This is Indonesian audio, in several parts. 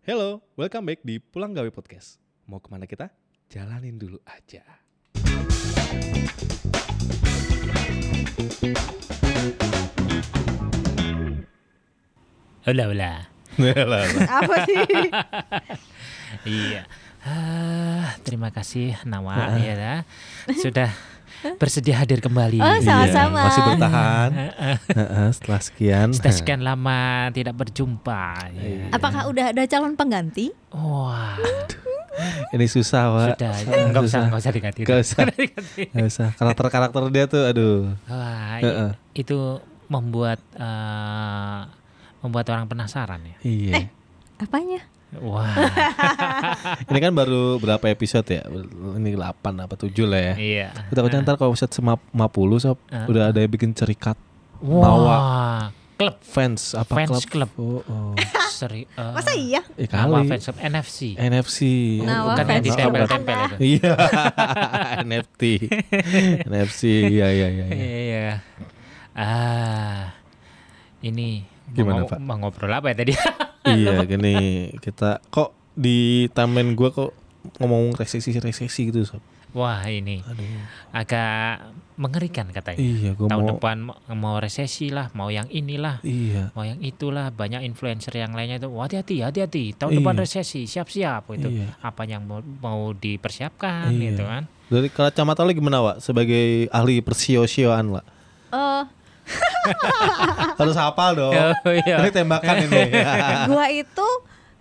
Hello, welcome back di Pulang Gawe Podcast. Mau ke mana kita? Jalanin dulu aja. Ulah ulah. Apa sih? Iya. Ah, terima kasih Nawa ya dah. sudah bersedia hadir kembali. Oh, sama-sama. Iya, masih bertahan. Heeh, setelah sekian. Sudah sekian lama tidak berjumpa. Ya. Apakah udah ada calon pengganti? Wah, Ini susah, Pak. sudah. Enggak usah, Susah. enggak usah diganti. Nggak usah. Nggak usah. Karakter-karakter dia tuh, aduh. Wah, i- Heeh. itu membuat eh, membuat orang penasaran ya. Iya. Apanya? Wah, Ini kan baru berapa episode ya? Ini 8 apa 7 lah ya. iya. Kita takutnya ntar kalau episode 50 sob, Heeh. udah ada yang bikin cerikat Wah, klub fans apa Fans klub? club. Oh, oh. seri. eh, Masa iya? Eh, Nama kali. fans club NFC. NFC. Nawa Bukan yang fans club ditempel-tempel Anda. itu. Iya, NFT. NFC, iya iya iya. iya. Iya. Ah, ini Gimana, mau, Pak? mau ngobrol apa ya tadi? Iya, gini kita kok di taman gua kok ngomong resesi-resesi gitu sob. Wah ini Aduh. agak mengerikan katanya. Iya, gua Tahun mau depan mau, resesi lah, mau yang inilah, Iya. mau yang itulah. Banyak influencer yang lainnya itu, Wah, hati-hati, hati-hati. Tahun Iya. depan resesi, siap-siap itu. Iya. Apa yang mau, mau dipersiapkan Iya. gitu kan? Dari kacamata lo gimana, Wak? Sebagai ahli persio-sioan, Wak. Eh, Harus hafal dong. Oh, iya. Ini tembakan ini. gua itu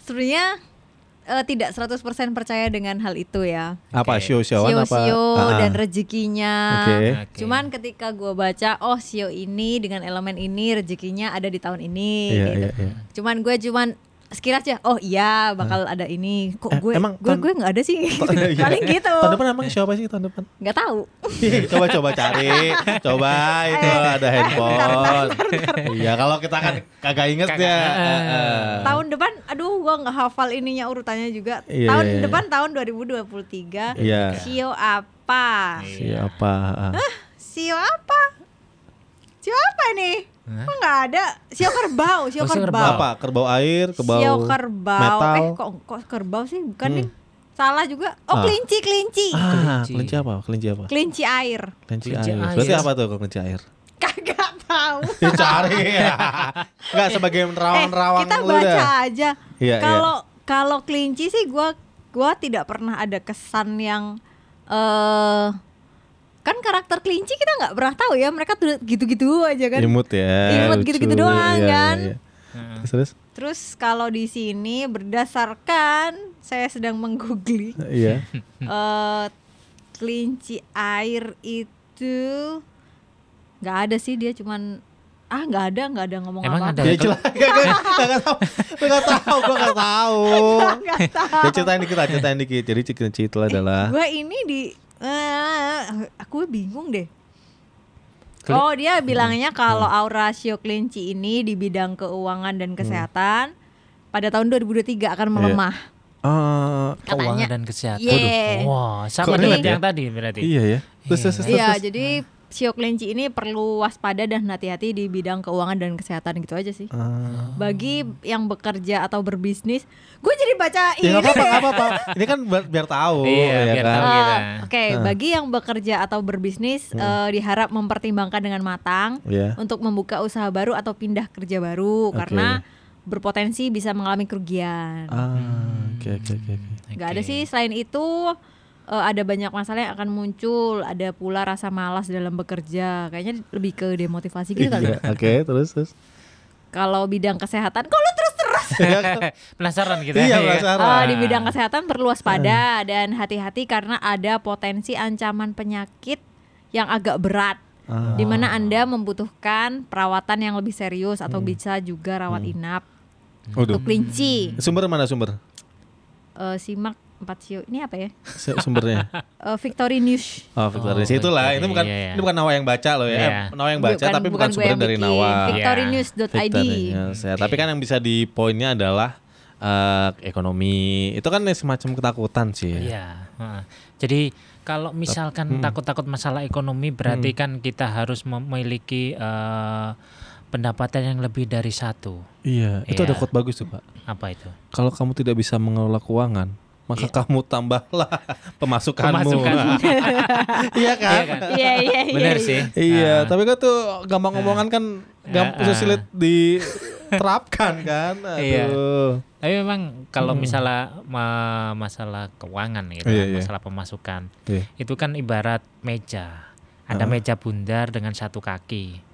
sebenarnya eh, tidak 100% percaya dengan hal itu ya. apa Oke. sio-sioan apa? Sio-sio Ah, dan rezekinya. Oke. Oke. Cuman ketika gua baca, oh sio ini dengan elemen ini rezekinya ada di tahun ini. Iya, gitu. iya, iya. Cuman gue cuman sekilas aja, oh iya bakal ada ini. Kok Eh, gue emang gue gue nggak ada sih. Iya. Paling gitu. Tahun depan emang siapa sih tahun depan? Nggak tahu. coba coba cari, coba itu ada handphone. Iya kalau kita kan kagak inget ya. Eh. Heeh. tahun depan aduh gua nggak hafal ininya urutannya juga Iya, tahun iya, iya. depan tahun 2023 Iya. sio apa Siapa? Ah. sio apa sio apa nih Hah? kok nggak ada sio kerbau sio Oh, kerbau kerbau. Apa? Kerbau air, kerbau sio kerbau metal. eh kok kok kerbau sih bukan Hmm. nih salah juga oh Ah. kelinci kelinci Ah, Kelinci. kelinci apa? Kelinci apa? kelinci air Kelinci, Kelinci air. air. Berarti apa tuh kelinci air? kagak tahu Ya cari ya. Enggak sebagai eh nerawang-nerawang kita baca dah. aja Iya, kalau kalau kelinci sih gua gua tidak pernah ada kesan yang eh kan karakter kelinci kita nggak pernah tahu ya mereka tuh gitu-gitu aja kan Imut ya. Imut gitu-gitu doang, Iya, iya, kan? iya. Heeh. Terus, terus? terus kalau di sini berdasarkan saya sedang menggugli Iya. eh kelinci air itu nggak ada sih dia cuman ah nggak ada nggak ada ngomong Emang apa ada Ya jelas. Gak gak tahu. Gak tahu. Gue gak tahu. nggak tahu Ya ceritain dikit ceritain dikit. Jadi kelinci itu adalah gue ini di eh, aku bingung deh oh dia bilangnya kalau aura sio kelinci ini di bidang keuangan dan kesehatan pada tahun 2023 akan melemah eh Keuangan katanya dan kesehatan. Yeah. Wah, sama Kok dengan ya? yang tadi berarti. iya ya. Terus terus terus. Iya, terus. jadi sio kelinci ini perlu waspada dan hati-hati di bidang keuangan dan kesehatan gitu aja sih. Ah. Bagi yang bekerja atau berbisnis, gue jadi baca Ya ini. apa-apa, deh. nggak apa-apa. Ini kan biar, biar tahu, Iya, ya biar kan. tahu. Ah, Gitu. Oke, bagi yang bekerja atau berbisnis eh, diharap mempertimbangkan dengan matang Iya. untuk membuka usaha baru atau pindah kerja baru Oke. karena berpotensi bisa mengalami kerugian. Ah, oke oke oke. oke. Nggak ada sih selain itu eh, ada banyak masalah yang akan muncul, ada pula rasa malas dalam bekerja. Kayaknya lebih ke demotivasi gitu kali. Iya, Oke, terus terus. Kalau bidang kesehatan, kok lu terus-terus? Iya? Penasaran kita. Iya, ya. penasaran. Eh, di bidang kesehatan perlu waspada dan hati-hati karena ada potensi ancaman penyakit yang agak berat. Ah. Di mana Anda membutuhkan perawatan yang lebih serius atau bisa juga rawat inap. Waduh. Untuk kelinci, Sumber mana sumber? Eh, simak empat sio. Ini apa ya? Sumbernya. Eh, Victory News. Oh, Victoria. Oh, Itulah. Ini Victoria, bukan iya, iya. ini bukan Nawa yang baca loh ya. Iya. Eh, Nawa yang baca tapi bukan, gue sumber dari. Nawa. Victorynews.id. Victoria, ya. Tapi kan yang bisa di poinnya adalah eh, ekonomi. Itu kan semacam ketakutan sih. ya. Iya. heeh. Jadi kalau misalkan takut-takut masalah ekonomi berarti kan kita harus memiliki eh, pendapatan yang lebih dari satu. Iya, itu Iya. ada quote bagus tuh, Pak. Apa itu? Kalau kamu tidak bisa mengelola keuangan, maka Iya. kamu tambahlah pemasukanmu. Pemasukan. Iya kan? Iya kan? Iya iya iya. Bener iya. sih. Iya, Ah. tapi kan tuh gampang ngomongan kan gampang Ah, ah. sulit diterapkan kan. Iya. Aduh. Tapi memang kalau misalnya ma- masalah keuangan gitu, Iya, iya. masalah pemasukan, Iya. itu kan ibarat meja. Ada Ah. meja bundar dengan satu kaki.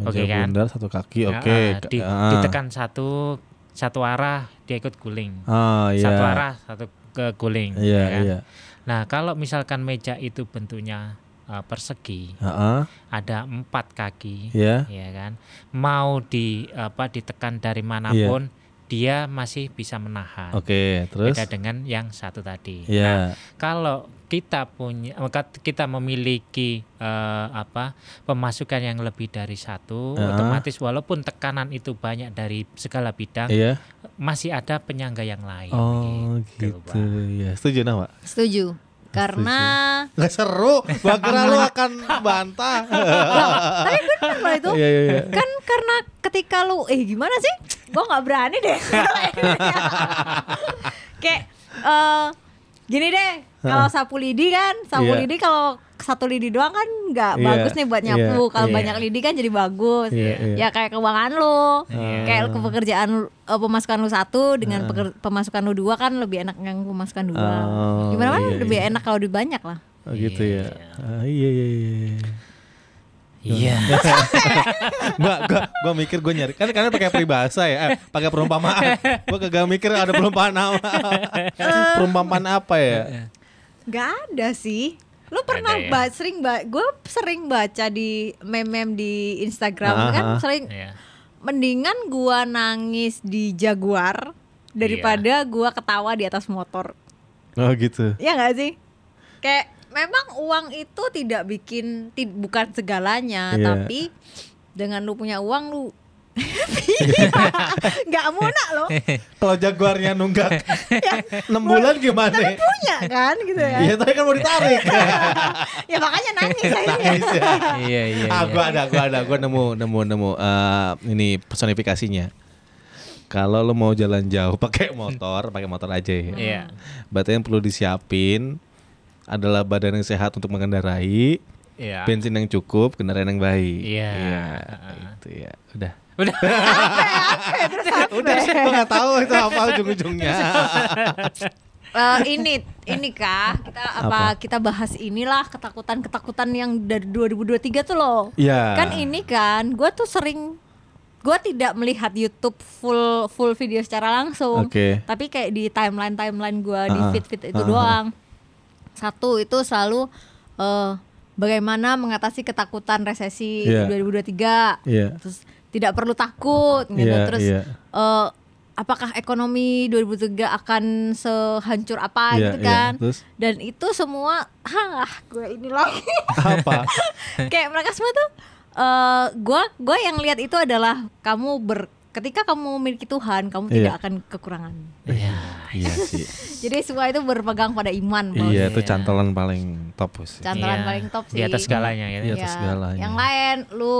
Oke kan? bundar satu kaki, oke. ah, di- Ah. ditekan satu satu arah dia ikut guling. Ah, iya. Satu arah satu ke guling. Iya, ya kan? iya. Nah kalau misalkan meja itu bentuknya uh, persegi, Heeh. ada empat kaki, Iya. ya kan? Mau di apa ditekan dari mana pun, dia masih bisa menahan. Oke, terus Beda dengan yang satu tadi. Nah, Iya. kalau kita punya maka kita memiliki eh, apa pemasukan yang lebih dari satu, Ah. otomatis walaupun tekanan itu banyak dari segala bidang, Iya. masih ada penyangga yang lain. Oh, gitu, gitu. Ya, setuju nah, Pak? Setuju. Karena Gak seru. Gua kira lu akan bantah. tapi benar loh itu. Iya, iya, iya. Kan karena ketika lu eh gimana sih? Gua nggak berani deh. Kayak eh gini deh, kalau sapu lidi kan, sapu Iya. lidi kalau satu lidi doang kan nggak Iya, bagus nih buat nyapu. iya, Kalau iya. banyak lidi kan jadi bagus. Iya, iya. Ya kayak keuangan lu. Iya. Kayak ke pekerjaan lu- eh, pemasukan lu satu dengan peker- pemasukan lu dua kan lebih enak yang pemasukan dua. Oh, Gimana kan iya, lebih iya. enak kalau lebih banyak lah. Oh, gitu ya. Ah, iya, iya, iya. Iya. gua, gua, gua mikir gua nyari kan karena pakai peribahasa ya, eh, pakai perumpamaan. Gua kagak mikir ada perumpamaan apa. perumpamaan apa ya? Gak ada sih. Lu pernah Ada ya? ba- sering ba gue sering baca di meme-meme di Instagram Ah, kan ah. sering Iya. mendingan gua nangis di Jaguar daripada gua ketawa di atas motor. Oh, gitu. Ya nggak sih? Kayak memang uang itu tidak bikin ti- bukan segalanya, Iya. tapi dengan lu punya uang lu nggak munak loh Kalau jaguarnya nunggak 6 bulan gimana? punya kan gitu ya Iya, tadi kan mau ditarik. ya makanya nangis. Nangis ya. Iya, iya. ah, iya. gua ada, gua ada, gua nemu, nemu, nemu. eh, ini personifikasinya. Kalau lo mau jalan jauh pakai motor, pakai motor aja ya. Iya. Berarti yang perlu disiapin adalah badan yang sehat untuk mengendarai, Iya. bensin yang cukup, kendaraan yang baik. Iya. itu ya. Udah. Udah. Udah, gua nggak tahu itu apa ujung-ujungnya. Eh, ini ini kah kita apa, kita bahas inilah ketakutan-ketakutan yang dari 2023 tuh loh. Iya. Kan ini kan gue tuh sering gue tidak melihat YouTube full full video secara langsung. Oke. Tapi kayak di timeline timeline gue di Ah, ah. feed feed itu ah. doang. Satu itu selalu eh bagaimana mengatasi ketakutan resesi Iya. 2023. Iya. Terus tidak perlu takut gitu. Iya, Terus iya. eh, apakah ekonomi 2003 akan sehancur apa Iya, gitu iya. kan? Terus Dan itu semua, hah, gue ini lagi. apa? Kayak mereka semua tuh, eh gue gue yang lihat itu adalah kamu ber ketika kamu memiliki Tuhan, kamu Iya. tidak akan kekurangan. Iya. iya sih. Jadi semua itu berpegang pada iman. Iya, itu Iya. cantolan paling top sih. Cantolan Iya. paling top sih. Di atas segalanya gitu. Di atas Iya. segalanya. Yang lain, lu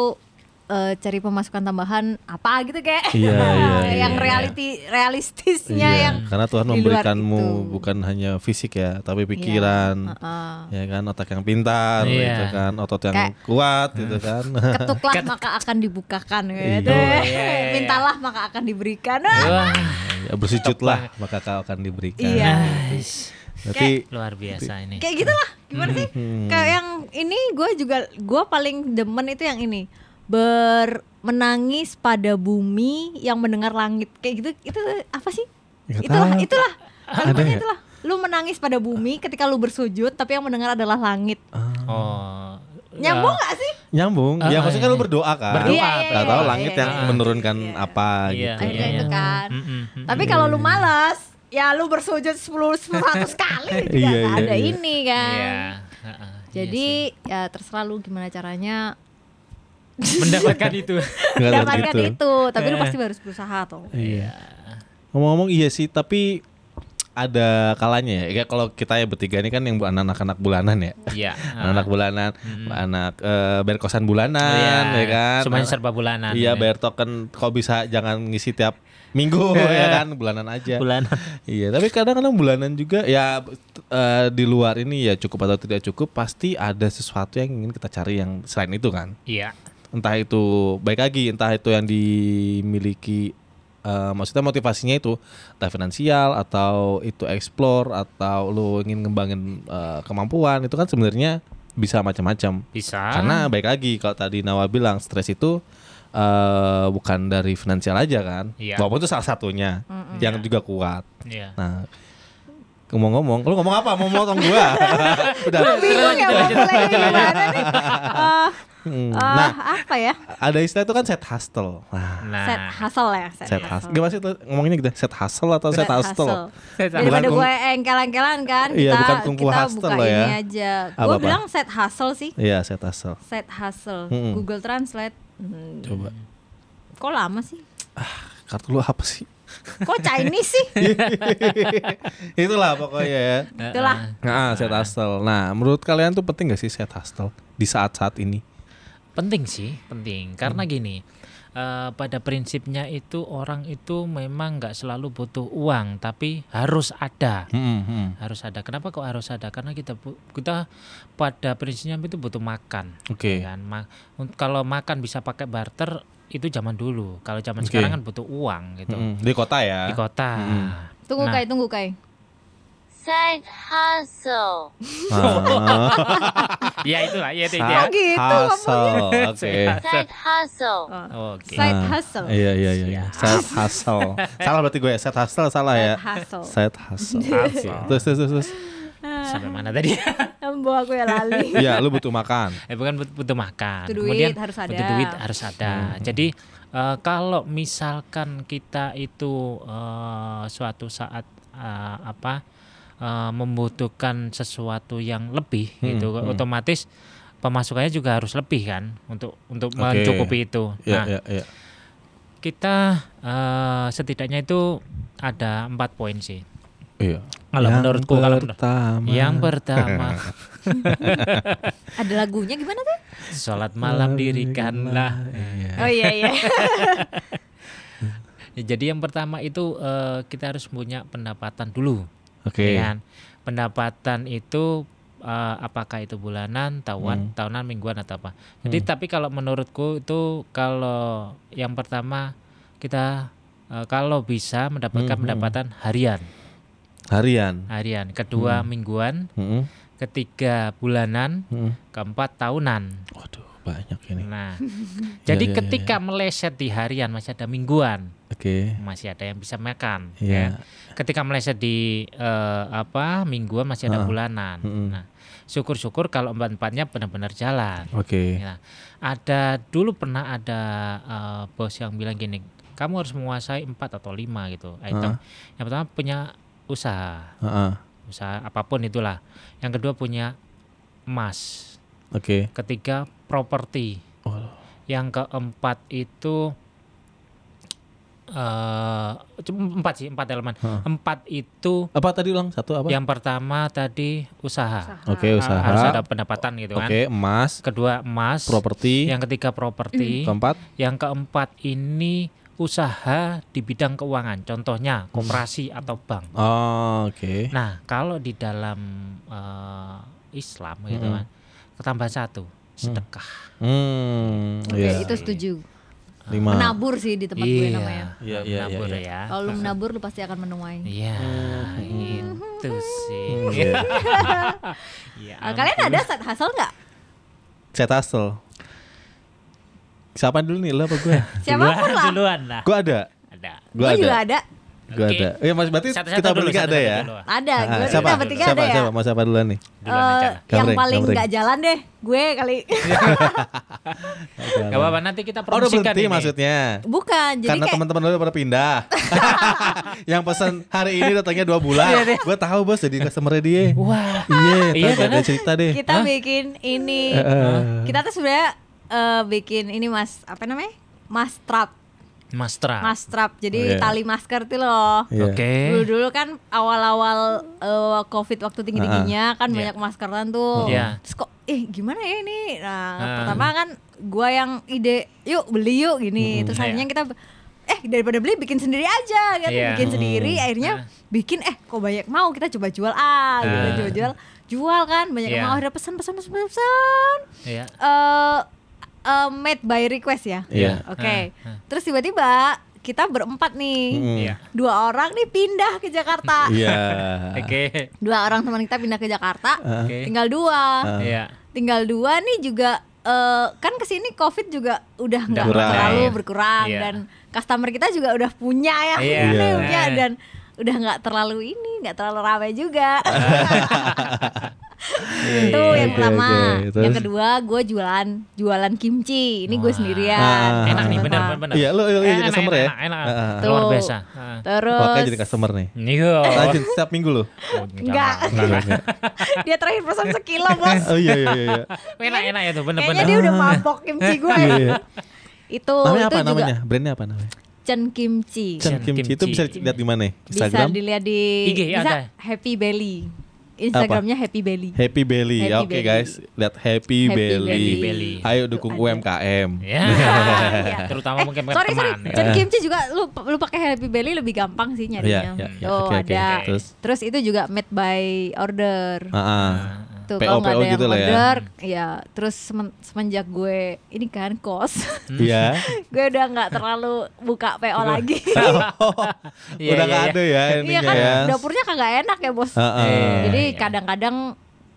eh, cari pemasukan tambahan apa gitu kayak. Iya, iya, yang iya. reality realistisnya Iya, yang karena Tuhan memberikanmu itu. bukan hanya fisik ya, tapi pikiran, Heeh. ya kan, otak yang pintar, Iya. gitu kan, otot yang Kayak- kuat, gitu kan. ketuklah maka akan dibukakan gitu. Iya. iya, iya. Mintalah maka akan diberikan. Wah, ya, bersujudlah, maka kau akan diberikan. Iya. Berarti luar biasa ini. Kayak gitulah. Gimana sih? Hmm. Kayak yang ini gue juga gue paling demen itu yang ini. Ber menangis pada bumi yang mendengar langit. Kayak gitu itu apa sih? Nggak itulah, tahu. itulah. Kalimatnya ya? itulah. Lu menangis pada bumi ketika lu bersujud tapi yang mendengar adalah langit. ah, Oh. Nyambung gak sih? nyambung. Ah, ya ah, maksudnya kan iya. lu berdoa kan. Berdoa, Iya, iya, Gak tahu iya, langit iya, yang iya. menurunkan Iya. apa Iya, gitu. Iya. itu kan. Mm, mm, mm. Tapi kalau lu malas, ya lu bersujud 10 100 kali juga Iya, nggak iya, ada iya. ini kan. Iya. heeh, iya Jadi sih. ya terserah lu gimana caranya mendapatkan itu. Mendapatkan gitu. itu, tapi lu pasti harus berusaha tuh. Iya. Ngomong-ngomong iya sih, tapi ada kalanya ya. Kayak kalau kita ya bertiga ini kan yang bu- anak-anak bulanan ya. Iya. anak bulanan, anak eh, bayar kosan bulanan, ya kan. Semuanya serba bulanan. Iya ya. bayar token kok bisa jangan ngisi tiap minggu ya kan bulanan aja. Bulanan. Iya, tapi kadang-kadang bulanan juga ya eh, di luar ini ya cukup atau tidak cukup pasti ada sesuatu yang ingin kita cari yang selain itu kan. Iya. Entah itu baik lagi, entah itu yang dimiliki eh, maksudnya motivasinya itu entah finansial atau itu explore atau lu ingin ngembangin eh, kemampuan itu kan sebenarnya bisa macam-macam. Bisa. Karena baik lagi kalau tadi Nawa bilang stres itu eh bukan dari finansial aja kan. Iya. Walaupun itu salah satunya yang juga kuat. Iya. Nah, ngomong-ngomong, lu ngomong apa? Mau motong gua? Udah. Bingung ya mau mulai nih? Hmm, eh, Nah, apa ya? ada istilah itu kan set hustle. Nah, Nah. Set hustle ya, set, set hustle. Gimana sih tuh ngomonginnya gitu? Set hustle atau set hustle? Daripada Bukan kung- gue engkel-engkelan kan, Iya, kita bukan kungfu kita hustle buka ya. ini aja. Gue bilang set hustle sih, Iya, set hustle. set hustle. Mm-mm. Google Translate. Hmm, Coba. Kok lama sih? Kartu lu apa sih? Kok Chinese sih? Itulah pokoknya ya. Itulah. Nah, set hustle. Nah, menurut kalian tuh penting gak sih set hustle di saat-saat ini? Penting sih, penting. Karena gini, eh, pada prinsipnya itu orang itu memang nggak selalu butuh uang, tapi harus ada. Hmm, hmm. Harus ada. Kenapa kok harus ada? Karena kita bu- kita pada prinsipnya itu butuh makan. Oke. ya kan Ma- un- kalau makan bisa pakai barter itu zaman dulu kalau zaman Oke. sekarang kan butuh uang gitu Hmm, Di kota ya. di kota Mm. Tunggu Nah. Kai, tunggu Kai. Side hustle. Ah. ya itulah ya itu ya Oh, gitu hustle. Oke. Side hustle. Oh, oke Side Ah, hustle. Iya iya iya. iya. Set hustle. salah berarti gue ya. Set hustle salah ya. Set hustle. Set hustle. Terus terus terus. terus. sampai mana tadi Bawa aku ya lali. Iya, lu butuh makan. eh bukan but- butuh makan Butuh duit, kemudian harus ada. butuh duit harus ada jadi eh, kalau misalkan kita itu eh, suatu saat eh, apa eh, membutuhkan sesuatu yang lebih Hmm, gitu hmm. otomatis pemasukannya juga harus lebih kan untuk untuk Oke. mencukupi itu Iya nah iya iya. kita eh, setidaknya itu ada empat poin sih. Iya. Kalau Yang menurutku, kalau pertama. Yang pertama, Ada lagunya gimana tuh? sholat malam dirikanlah. Iya. Oh iya iya. Ya, Jadi yang pertama itu eh, kita harus punya pendapatan dulu, Oke. ya kan? Pendapatan itu eh, apakah itu bulanan, tahunan, tahunan, mingguan atau apa? Jadi tapi kalau menurutku itu kalau yang pertama kita eh, kalau bisa mendapatkan Hmm, hmm. pendapatan harian, Harian. harian. Kedua mingguan, Heeh. ketiga bulanan, Heeh. keempat tahunan. Waduh, banyak ini. Nah, Ya, jadi ya, ya, ketika meleset di harian masih ada mingguan, Oke. masih ada yang bisa makan. Iya. ya. Ketika meleset di eh, apa mingguan masih ada Ah, bulanan. mm-mm. Nah, syukur-syukur kalau empat empatnya benar-benar jalan. Oke. Ya. Ada dulu pernah ada eh, bos yang bilang gini, kamu harus menguasai empat atau lima gitu item. Yang pertama punya usaha, Heeh. usaha apa pun itulah. Yang kedua punya emas. Oke. Ketiga properti. Waduh. Yang keempat itu eh cuma empat sih empat elemen. Hah. Empat itu Apa tadi ulang satu apa? yang pertama tadi usaha. Oke, Ha- usaha. Harus ada pendapatan gitu kan. Oke, emas, Kedua emas. properti. Yang ketiga properti. Keempat, Yang keempat ini usaha di bidang keuangan. Contohnya Hmm. koperasi atau bank. oh, oke. Nah kalau di dalam eh, Islam gitu Mm-mm. kan, ketambah satu sedekah. Hmm, Oke, iya. itu setuju. Lima. Menabur sih di tempat gue namanya. Iya, iya, menabur iya, ya. Kalau lu menabur lu pasti akan menuai. Iya, Hmm. itu sih. Hmm, iya. Ya Eh, kalian ada set hustle nggak? Set hustle. Siapa dulu nih, lo apa gue? Siapa pun Duluan, lah. Duluan lah. gue ada. Ada. Gue Gue juga ada. Ada. Gue Oke. ada. Iya, mas berarti Satu-satu kita dulu, bertiga ada ya. dulu. Ada. Ah, Gue siapa? kita bertiga siapa? ada ya. Siapa? Mau siapa duluan nih? Duluan Eh, aja. yang paling nggak jalan deh, gue kali. Gak apa-apa nanti kita Oh, promosikan berhenti ini. maksudnya. Bukan, jadi Karena kayak teman-teman lu pada pindah. yang pesan hari ini datangnya dua bulan. gue tahu bos jadi customer dia. Wah. Iya, Iya, iya ada cerita deh. kita bikin ini. Eh, Kita tuh sebenarnya eh, bikin ini mas apa namanya? Mas trap, Mas Tra. mas trap. Jadi Oh, iya. tali masker tuh loh. Iya. Oke. Dulu dulu kan awal-awal eh, covid waktu tinggi tingginya kan Iya. banyak maskeran tuh. Iya. Terus kok eh gimana ya ini? Nah Ah. pertama kan gua yang ide yuk beli yuk gini. Terus Iya. akhirnya kita eh daripada beli bikin sendiri aja kan Iya. bikin sendiri akhirnya bikin eh kok banyak mau kita coba jual ah gitu Ah. jual jual jual kan banyak yang Iya. mau ada pesan pesan pesan pesan Iya. eh eh, made by request ya Iya. oke Ah, ah. terus tiba-tiba kita berempat nih Mm. Iya. dua orang nih pindah ke Jakarta Iya. Oke. dua orang teman kita pindah ke Jakarta Ah. Oke. tinggal dua Ah. Iya. tinggal dua nih juga eh, kan ke sini covid juga udah nggak terlalu berkurang Iya. dan customer kita juga udah punya ya Iya. Udah Iya. punya dan udah nggak terlalu ini nggak terlalu ramai juga itu Iya, yang oke, pertama oke. Terus? yang kedua gue jualan jualan kimchi ini gue sendirian Ah. Enak nih Apa. benar benar benar. Iya, lu- lu jadi Enak, customer ya? enak, Enak. Ah, ah. Luar biasa. Ah. terus Makanya jadi customer nih. Iya. Lanjut setiap minggu lo. Oh, Enggak. dia terakhir pesan sekilo bos Oh iya iya iya. Enak enak ya tuh bener kayaknya bener. dia udah mabok kimchi gue Iya, iya. itu Namanya itu apa juga namanya? Brandnya apa namanya? Chen Kimchi Chen Kimchi itu bisa Kimchi. lihat di mana? ya? bisa Instagram? dilihat di IG bisa ada. Happy Belly Instagramnya Happy Belly Happy Belly. Happy Ya, Oke Belly. guys, lihat Happy, Happy Belly. Happy Belly. Ayo dukung Ada. UMKM. Ya. Iya. Terutama Eh, mungkin sorry sorry teman. Chen Eh. Kimchi juga lu lu pakai Happy Belly lebih gampang sih nyarinya iya, iya. tuh Oke, oke. ada Terus? terus itu juga made by order Ah, ah. Tuh PO, kalau nggak ada yang gitu lah ya. order ya terus semen- semenjak gue ini kan kos Iya. gue udah nggak terlalu buka PO lagi Iya, Udah iya, nggak iya. ada ya iya kan ya. dapurnya kagak enak ya bos ah. Iya, jadi kadang-kadang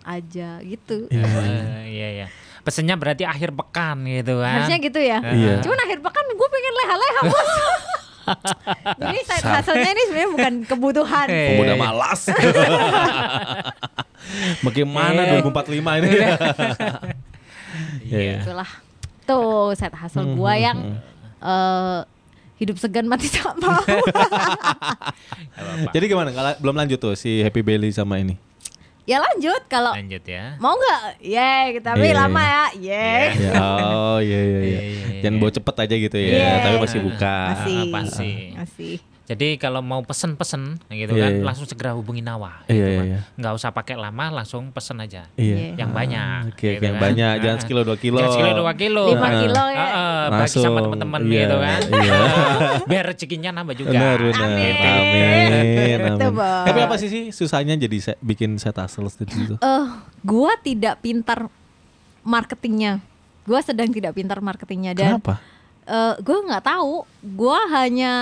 aja gitu Iya. Eh, Iya iya. Pesennya berarti akhir pekan gitu kan. harusnya gitu ya Iya. cuman akhir pekan gue pengen leha-leha bos jadi side hustle-nya ini sebenarnya bukan kebutuhan. Pemuda malas. Bagaimana Eh. 2045 ini? Iya. itulah tuh side hustle Hmm, gue yang eh, hidup segan mati tak mau Jadi gimana? Belum lanjut tuh si Happy Belly sama ini. ya lanjut kalau Lanjut ya. mau nggak Yeay, tapi Iya, lama iya. ya Yeay. Ya, oh iya iya iya. Iya, iya, Jangan iya. bawa cepet aja gitu ya, Iya. tapi masih buka. masih pasti. masih Jadi kalau mau pesen-pesen gitu Iya, kan iya. langsung segera hubungi Nawa. Iya, gitu iya, kan. iya. Nggak usah pakai lama, langsung pesen aja. Iya. Yang banyak. Oke, gitu yang kan. banyak. Jangan Ah. sekilo dua kilo. Jangan sekilo dua kilo. Lima Ah. kilo ya Ah, ah, bagi sama teman-teman iya, gitu kan. iya. Biar rezekinya nambah juga. Benar, benar. Amin. Amin. Tapi apa sih sih susahnya jadi se- bikin set hustle gitu? eh gua tidak pintar marketingnya gua sedang tidak pintar marketingnya dan Kenapa? eh gue nggak tahu gue hanya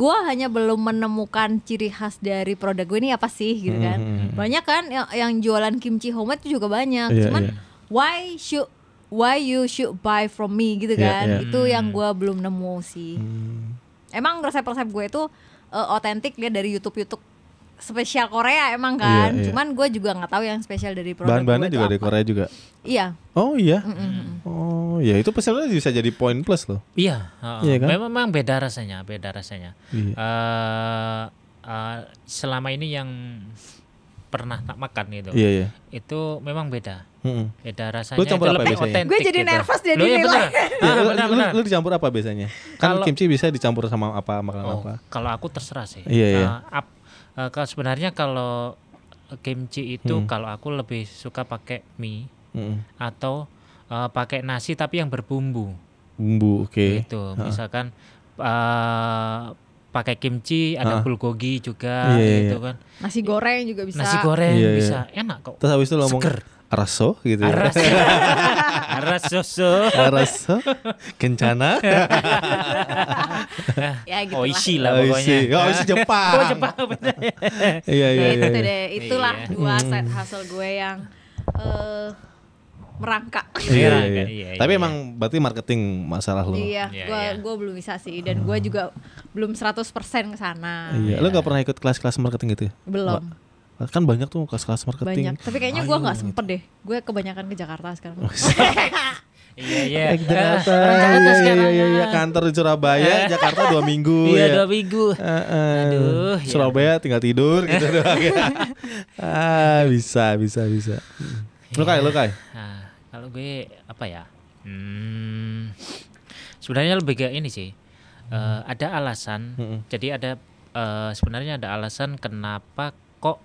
gue hanya belum menemukan ciri khas dari produk gue ini apa sih gitu kan Hmm. banyak kan yang, yang jualan kimchi homemade itu juga banyak Iya, cuman iya. why should why you should buy from me gitu Iya, kan iya. itu yang gue belum nemu sih Hmm. emang resep-resep gue itu eh, otentik lihat dari YouTube YouTube spesial Korea emang Iya, kan iya. cuman gue juga nggak tahu yang spesial dari produk Bahan-bahannya juga dari. Korea juga. iya Oh iya. Mm-mm. Oh ya itu pesannya bisa jadi poin plus loh. Iya, heeh. Iya kan? memang memang beda rasanya, beda rasanya. Iya. Eh, eh, selama ini yang pernah tak makan gitu, Iya iya. itu memang beda, Mm-mm. beda rasanya. Lu campur itu apa lebih biasanya? otentik Gue jadi gitu. nervous jadi iya bener. Ya, Ah, lu, benar, lu- benar. lu dicampur apa biasanya? Kan Kalau- kimchi bisa dicampur sama apa makanan Oh, apa? kalau aku terserah sih. Iya, iya. Ap- eh, kalau sebenarnya kalau kimchi itu Hmm. kalau aku lebih suka pakai mie Mm-mm. atau eh, pakai nasi tapi yang berbumbu. Bumbu, oke. Gitu. Misalkan eh, pakai kimchi, ada bulgogi juga Iya, iya, gitu iya. kan. nasi goreng juga bisa Nasi goreng Iya, iya. bisa enak kok. Terus habis itu lo ngomong Seger. Araso gitu. ya. Aras, aras susu. araso, kencana. ya gitu Oishi lah. lah pokoknya. Oishi. Oh, oishi Jepang. Oh, Jepang bener. Iya iya Ya, iya. itu iya. deh itulah Iya. dua side hustle gue yang eh merangkak Iya, iya, Iya, iya. Tapi iya. emang berarti marketing masalah lo. iya Iya, gue iya. gue belum bisa sih dan gue juga belum 100% ke sana Iya. Lo gak pernah ikut kelas-kelas marketing gitu ya? belum Kan banyak tuh kelas-kelas marketing. banyak tapi kayaknya gue nggak sempet deh gue kebanyakan ke Jakarta sekarang Iya iya. Eh, Jakarta, iya, Jakarta iya, sekarang. iya, iya, kantor di Surabaya, Jakarta dua minggu Iya ya. dua minggu. Eh, eh. Aduh, ya. Surabaya tinggal tidur gitu doang ya. ah, bisa, bisa, bisa. Lu kai, lu kai. Nah, kalau gue apa ya? Hmm, sebenarnya lebih ke ini sih. Eh, ada alasan. Mm-mm. Jadi ada eh, sebenarnya ada alasan kenapa kok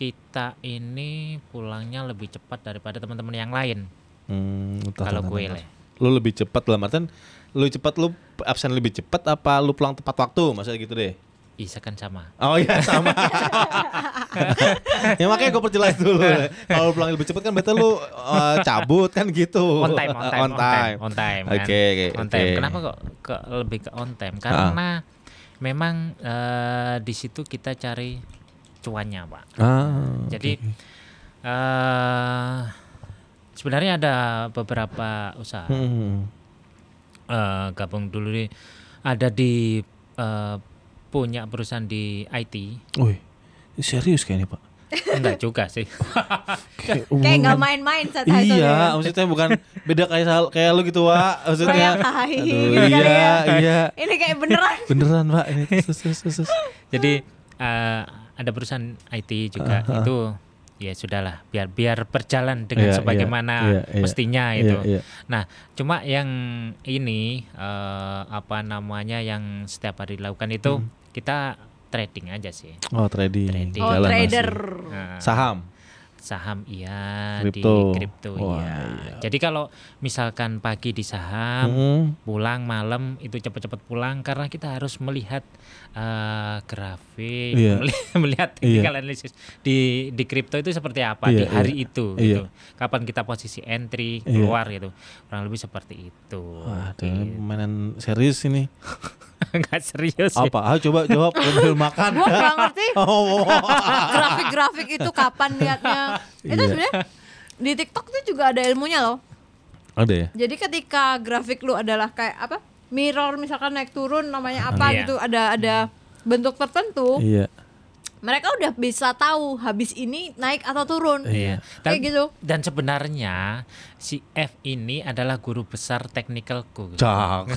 kita ini pulangnya lebih cepat daripada teman-teman yang lain. Hmm, Kalau gue lah. lu lebih cepat dalam artian lu cepat lu absen lebih cepat apa lu pulang tepat waktu maksudnya gitu deh. Isa kan sama. Oh iya sama. ya makanya gue perjelas dulu. Kalau lu pulang lebih cepat kan berarti lu uh, cabut kan gitu. On time, on time, on time. on time. Oke, kan. oke, On time. oke. Kenapa kok ke lebih ke on time? Karena memang eh, di situ kita cari cuannya, Pak. Ah. Jadi eh sebenarnya ada beberapa usaha Hmm. eh, gabung dulu di ada di eh, punya perusahaan di IT. Wih, ini serius kayaknya pak. Enggak juga sih. Kayak, Kayak nggak main-main saat itu Iya, maksudnya bukan beda kayak sal- kayak lu gitu, Wak. Maksudnya. Aduh, gitu iya, ya. iya. Ini kayak beneran. Beneran, Pak. Ini terus, terus, terus. Jadi eh, ada perusahaan IT juga Aha. itu ya sudahlah biar biar berjalan dengan Iya, sebagaimana iya, iya, mestinya iya, itu. iya. Nah, cuma yang ini eh, apa namanya yang setiap hari dilakukan itu Hmm. kita trading aja sih. Oh, trading. Trading. Oh Jalan trader. Nah, Saham. Saham iya Kripto. di kripto Wah, iya. iya. Jadi kalau misalkan pagi di saham, Hmm. pulang malam itu cepat-cepat pulang karena kita harus melihat eh, grafik, Iya. meli- melihat Iya. technical analysis di di kripto itu seperti apa Iya, di hari iya. itu Iya. gitu. Kapan kita posisi entry Iya. keluar gitu. Kurang lebih seperti itu. Wah, Gitu. mainan serius ini. Nggak serius ya. Apa? Ah, coba jawab sambil makan. Gua nggak ngerti Oh, grafik-grafik itu kapan liatnya. Itu Iya. sebenarnya di TikTok tuh juga ada ilmunya loh. ada ya? Jadi ketika grafik lu adalah kayak apa? Mirror misalkan naik turun namanya apa Iya. gitu, ada ada bentuk tertentu, Iya. Mereka udah bisa tahu habis ini naik atau turun. Iya. Kayak Dan, gitu. dan sebenarnya si F ini adalah guru besar technicalku. gitu. Cak.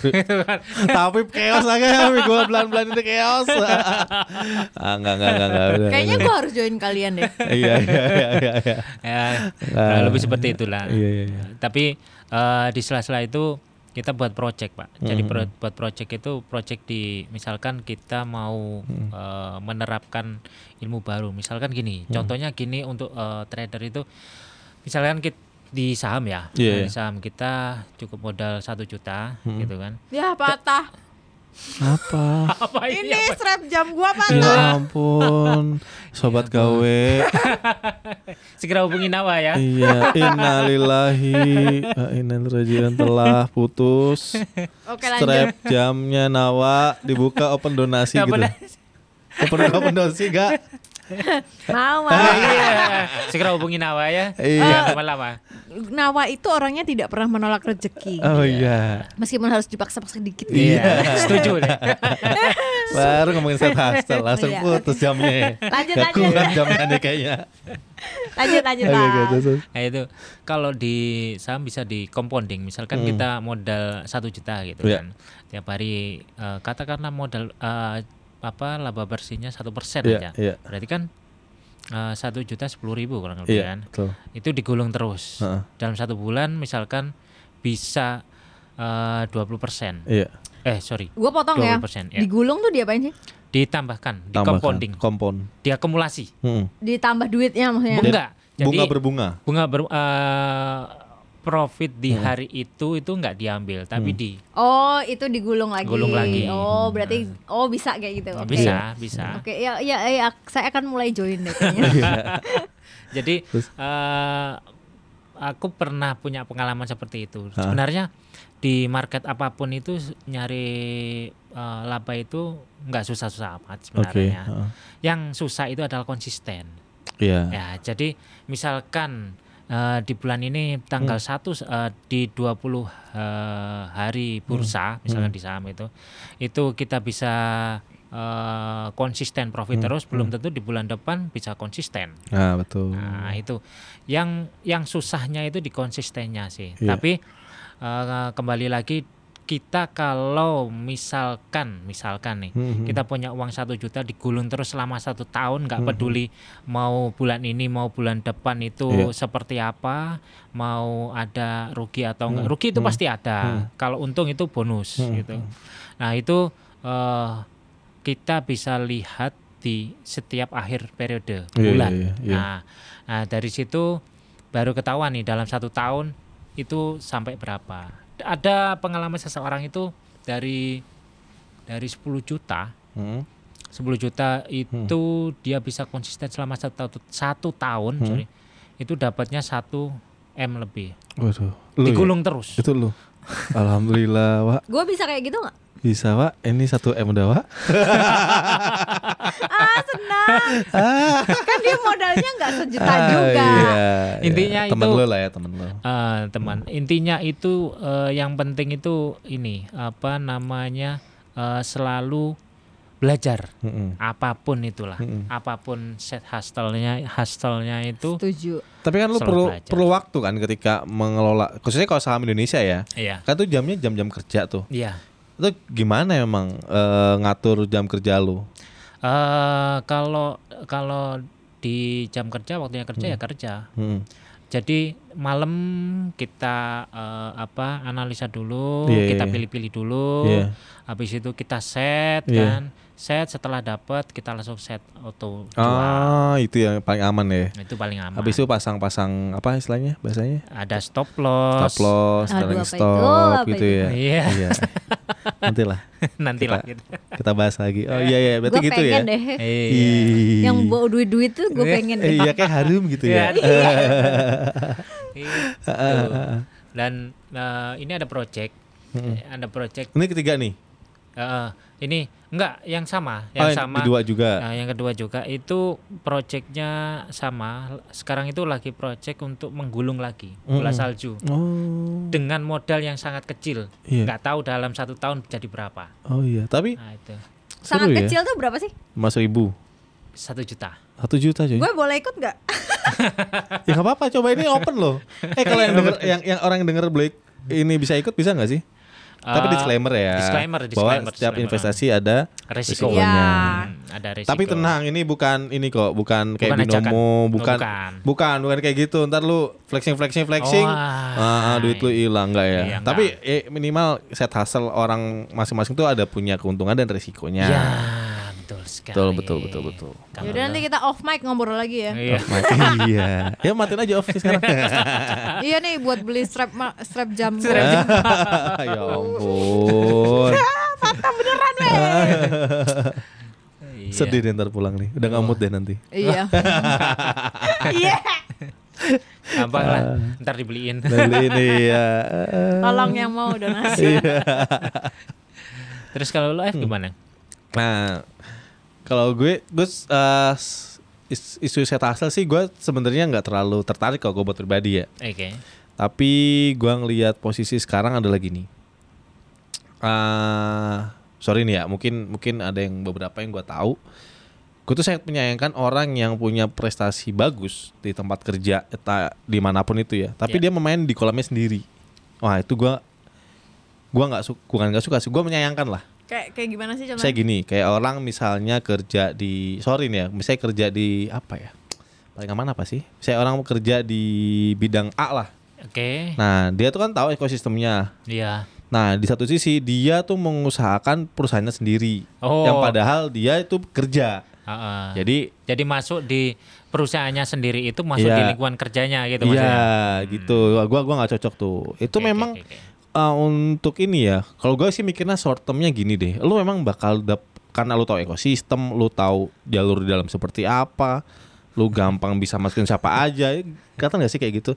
Tapi chaos lagi gue belan-belan itu chaos. ah, enggak enggak enggak enggak. udah, Kayaknya gua harus join kalian deh. Iya iya iya iya. iya. Ya, Ah. kurang lebih seperti itulah. Iya iya iya. Tapi eh, di sela-sela itu kita buat project pak. Jadi Hmm. pro- buat project itu project di misalkan kita mau Hmm. eh, menerapkan ilmu baru. Misalkan gini, Hmm. contohnya gini untuk eh, trader itu, misalkan kita di saham ya, Iya, Nah, iya. di saham kita cukup modal satu juta Hmm. gitu kan. Ya patah. Apa? Apa Ini strap jam gua Ya patah. ampun, sobat gawe. Segera hubungi Nawa ya. Iya, innalillahi wa inna ilaihi rajiun telah putus. Oke lanjut. Strap jamnya Nawa dibuka open donasi gitu. pernah- Open open donasi gak? Mau Ah, mau. iya. Segera hubungi Nawa ya. Iya. Lama-lama. Nawa itu orangnya tidak pernah menolak rezeki. Oh iya. Meskipun harus dipaksa-paksa dikit. Iya, setuju deh. Baru ngomongin set hustle langsung Iya. putus jamnya. Lanjut, Gak lanjut. kuat jamnya nih kayaknya. Lanjut lanjut terus, terus. Nah itu kalau di saham bisa di compounding. Misalkan Hmm. kita modal satu juta gitu Iya. kan, tiap hari eh, katakanlah modal eh, apa laba bersihnya satu persen Iya, aja. iya. Berarti kan eh, satu juta sepuluh ribu kurang lebih Iya, kan. betul. Itu digulung terus Heeh. dalam satu bulan. Misalkan bisa dua puluh persen. Iya. Eh sorry, Gue potong ya. 20%, ya. Digulung tuh diapain sih? ditambahkan, di Tambahkan. compounding, Compound. diakumulasi. Hmm. Ditambah duitnya maksudnya. Enggak. Jadi Bunga berbunga. bunga ber, eh, profit di hari itu itu nggak diambil tapi Hmm. di Oh, itu digulung lagi. Gulung lagi. Oh, berarti oh bisa kayak gitu. oh, Oke. bisa bisa Oke, ya, ya ya saya akan mulai join deh kayaknya. jadi Terus? eh, aku pernah punya pengalaman seperti itu Hah? sebenarnya di market apa pun itu nyari eh, laba itu nggak susah-susah amat sebenarnya heeh. yang susah itu adalah konsisten Iya. ya jadi misalkan eh, di bulan ini tanggal Hmm. 1 eh, di 20 eh, hari bursa misalkan Hmm. di saham itu itu kita bisa eh, konsisten profit Hmm. terus belum tentu di bulan depan bisa konsisten Nah, betul. nah itu yang yang susahnya itu di konsistennya sih Iya. tapi eh, kembali lagi kita kalau misalkan misalkan nih Hmm, kita punya uang satu juta digulung terus selama satu tahun nggak Mhm. peduli mau bulan ini mau bulan depan itu Iya. seperti apa mau ada rugi atau enggak Hmm, rugi itu hmm, pasti ada hmm. kalau untung itu bonus Hmm, gitu nah itu eh, kita bisa lihat di setiap akhir periode Iya, bulan iya, iya. nah nah dari situ baru ketahuan nih dalam satu tahun itu sampai berapa ada pengalaman seseorang itu dari dari 10 juta Hmm. 10 juta itu dia bisa konsisten selama satu, satu tahun Hmm. sorry itu dapatnya 1 m lebih Waduh. Lu ya? digulung terus Itu lu. Alhamdulillah, Wak. Gue bisa kayak gitu nggak? Bisa, Wak. Ini satu M udah, Wak. Ah senang. kan dia modalnya nggak sejuta Ah, juga. Iya, Intinya iya. temen itu- lu lah ya, temen lu. Eh, teman intinya itu eh, yang penting itu ini apa namanya eh, selalu belajar Mm-mm. apa pun itulah Mm-mm. apa pun set hustle-nya hustle-nya itu Setuju. Tapi kan lu Selalu perlu belajar. perlu waktu kan ketika mengelola khususnya kalau saham Indonesia ya. iya Kan tuh jamnya jam-jam kerja tuh. iya Itu gimana emang eh, ngatur jam kerja lu? Eh, kalau kalau di jam kerja waktunya kerja Hmm. ya kerja Mm. jadi malam kita eh, apa analisa dulu Iya, kita iya. pilih-pilih dulu Iya. habis itu kita set Iya. kan set setelah dapat kita langsung set auto jual Ah, itu yang paling aman ya. itu paling aman Habis itu pasang-pasang apa istilahnya bahasanya? ada stop loss Stop loss, Aduh, itu? stop Apa gitu itu? ya. Iya. Iya. Nanti lah nanti lah Kita- gitu. kita bahas lagi. Oh iya iya, berarti Gue gitu ya. deh. Iya. Yang bawa duit-duit tuh gue Iya. pengen Eh, deh. iya kayak harum gitu Iya. ya. Gitu. Dan eh, ini ada project, Mm-mm. ada project. Ini ketiga nih. eh, ini enggak yang sama, Oh, yang yang sama. kedua juga. Nah, yang kedua juga itu projectnya sama. Sekarang itu lagi project untuk menggulung lagi bola Mm-mm. salju Oh. dengan modal yang sangat kecil. Iya. Nggak tahu dalam satu tahun jadi berapa. Oh iya, tapi Nah itu Sangat seru ya. kecil tuh berapa sih? Mas ribu. satu juta. Satu juta coy. Gue boleh ikut nggak? Ya nggak apa-apa, coba ini open loh. Eh kalau yang denger, yang yang orang yang denger Blake ini bisa ikut bisa nggak sih? Tapi Eh, disclaimer ya. disclaimer, Bahwa disclaimer, setiap disclaimer. investasi ada Resiko. resikonya. Hmm, ada resiko. Tapi tenang, ini bukan ini kok, bukan kayak Bukan binomo, Oh, bukan, bukan. bukan, bukan kayak gitu. Ntar lu flexing, flexing, flexing, Wah. ah, duit lu hilang nggak ya? Iya, Tapi eh, minimal set hustle orang masing-masing tuh ada punya keuntungan dan resikonya. Ya, betul sekali. Betul, betul, betul, betul. Kalau Yaudah nanti kita off mic ngobrol lagi ya. Iya. Mati, iya. Ya matiin aja off sekarang. iya nih buat beli strap ma- strap jam. ya ampun. Iya. Sedih deh ntar pulang nih. Udah mood deh nanti. Iya. Iya. Gampang lah. Ntar dibeliin. Beli ini ya. Tolong yang mau donasi. Iya. Terus kalau lo F gimana? Nah, kalau gue, gue uh, is- isu set hasil sih gue sebenarnya nggak terlalu tertarik kalau gue buat pribadi ya. Oke. Tapi gue ngelihat posisi sekarang adalah gini. Ah, sorry nih ya, mungkin mungkin ada yang beberapa yang gue tahu. Gue tuh sangat menyayangkan orang yang punya prestasi bagus di tempat kerja, entah di mana pun itu ya. Tapi Iya. dia memain di kolamnya sendiri. Wah itu gue, gue nggak suka, bukan nggak suka sih, gue menyayangkan lah. Kayak kayak gimana sih contohnya? Saya gini, kayak orang misalnya kerja di sorry nih ya, misalnya kerja di apa ya? Paling aman apa sih? Saya orang kerja di bidang A lah. Oke. Nah, dia tuh kan tahu ekosistemnya. Iya. Nah, di satu sisi dia tuh mengusahakan perusahaannya sendiri. Oh. Yang padahal dia itu kerja. Heeh. Jadi Jadi masuk di perusahaannya sendiri itu masuk Iya. di lingkungan kerjanya gitu iya maksudnya. gitu. Gua gua nggak cocok tuh. Itu oke, memang oke, oke. Uh, untuk ini ya. Kalau gue sih mikirnya short termnya gini deh. Lu memang bakal dap karena lu tahu ekosistem, lu tahu jalur di dalam seperti apa, lu gampang bisa masukin siapa aja. Kelihatan gak sih kayak gitu?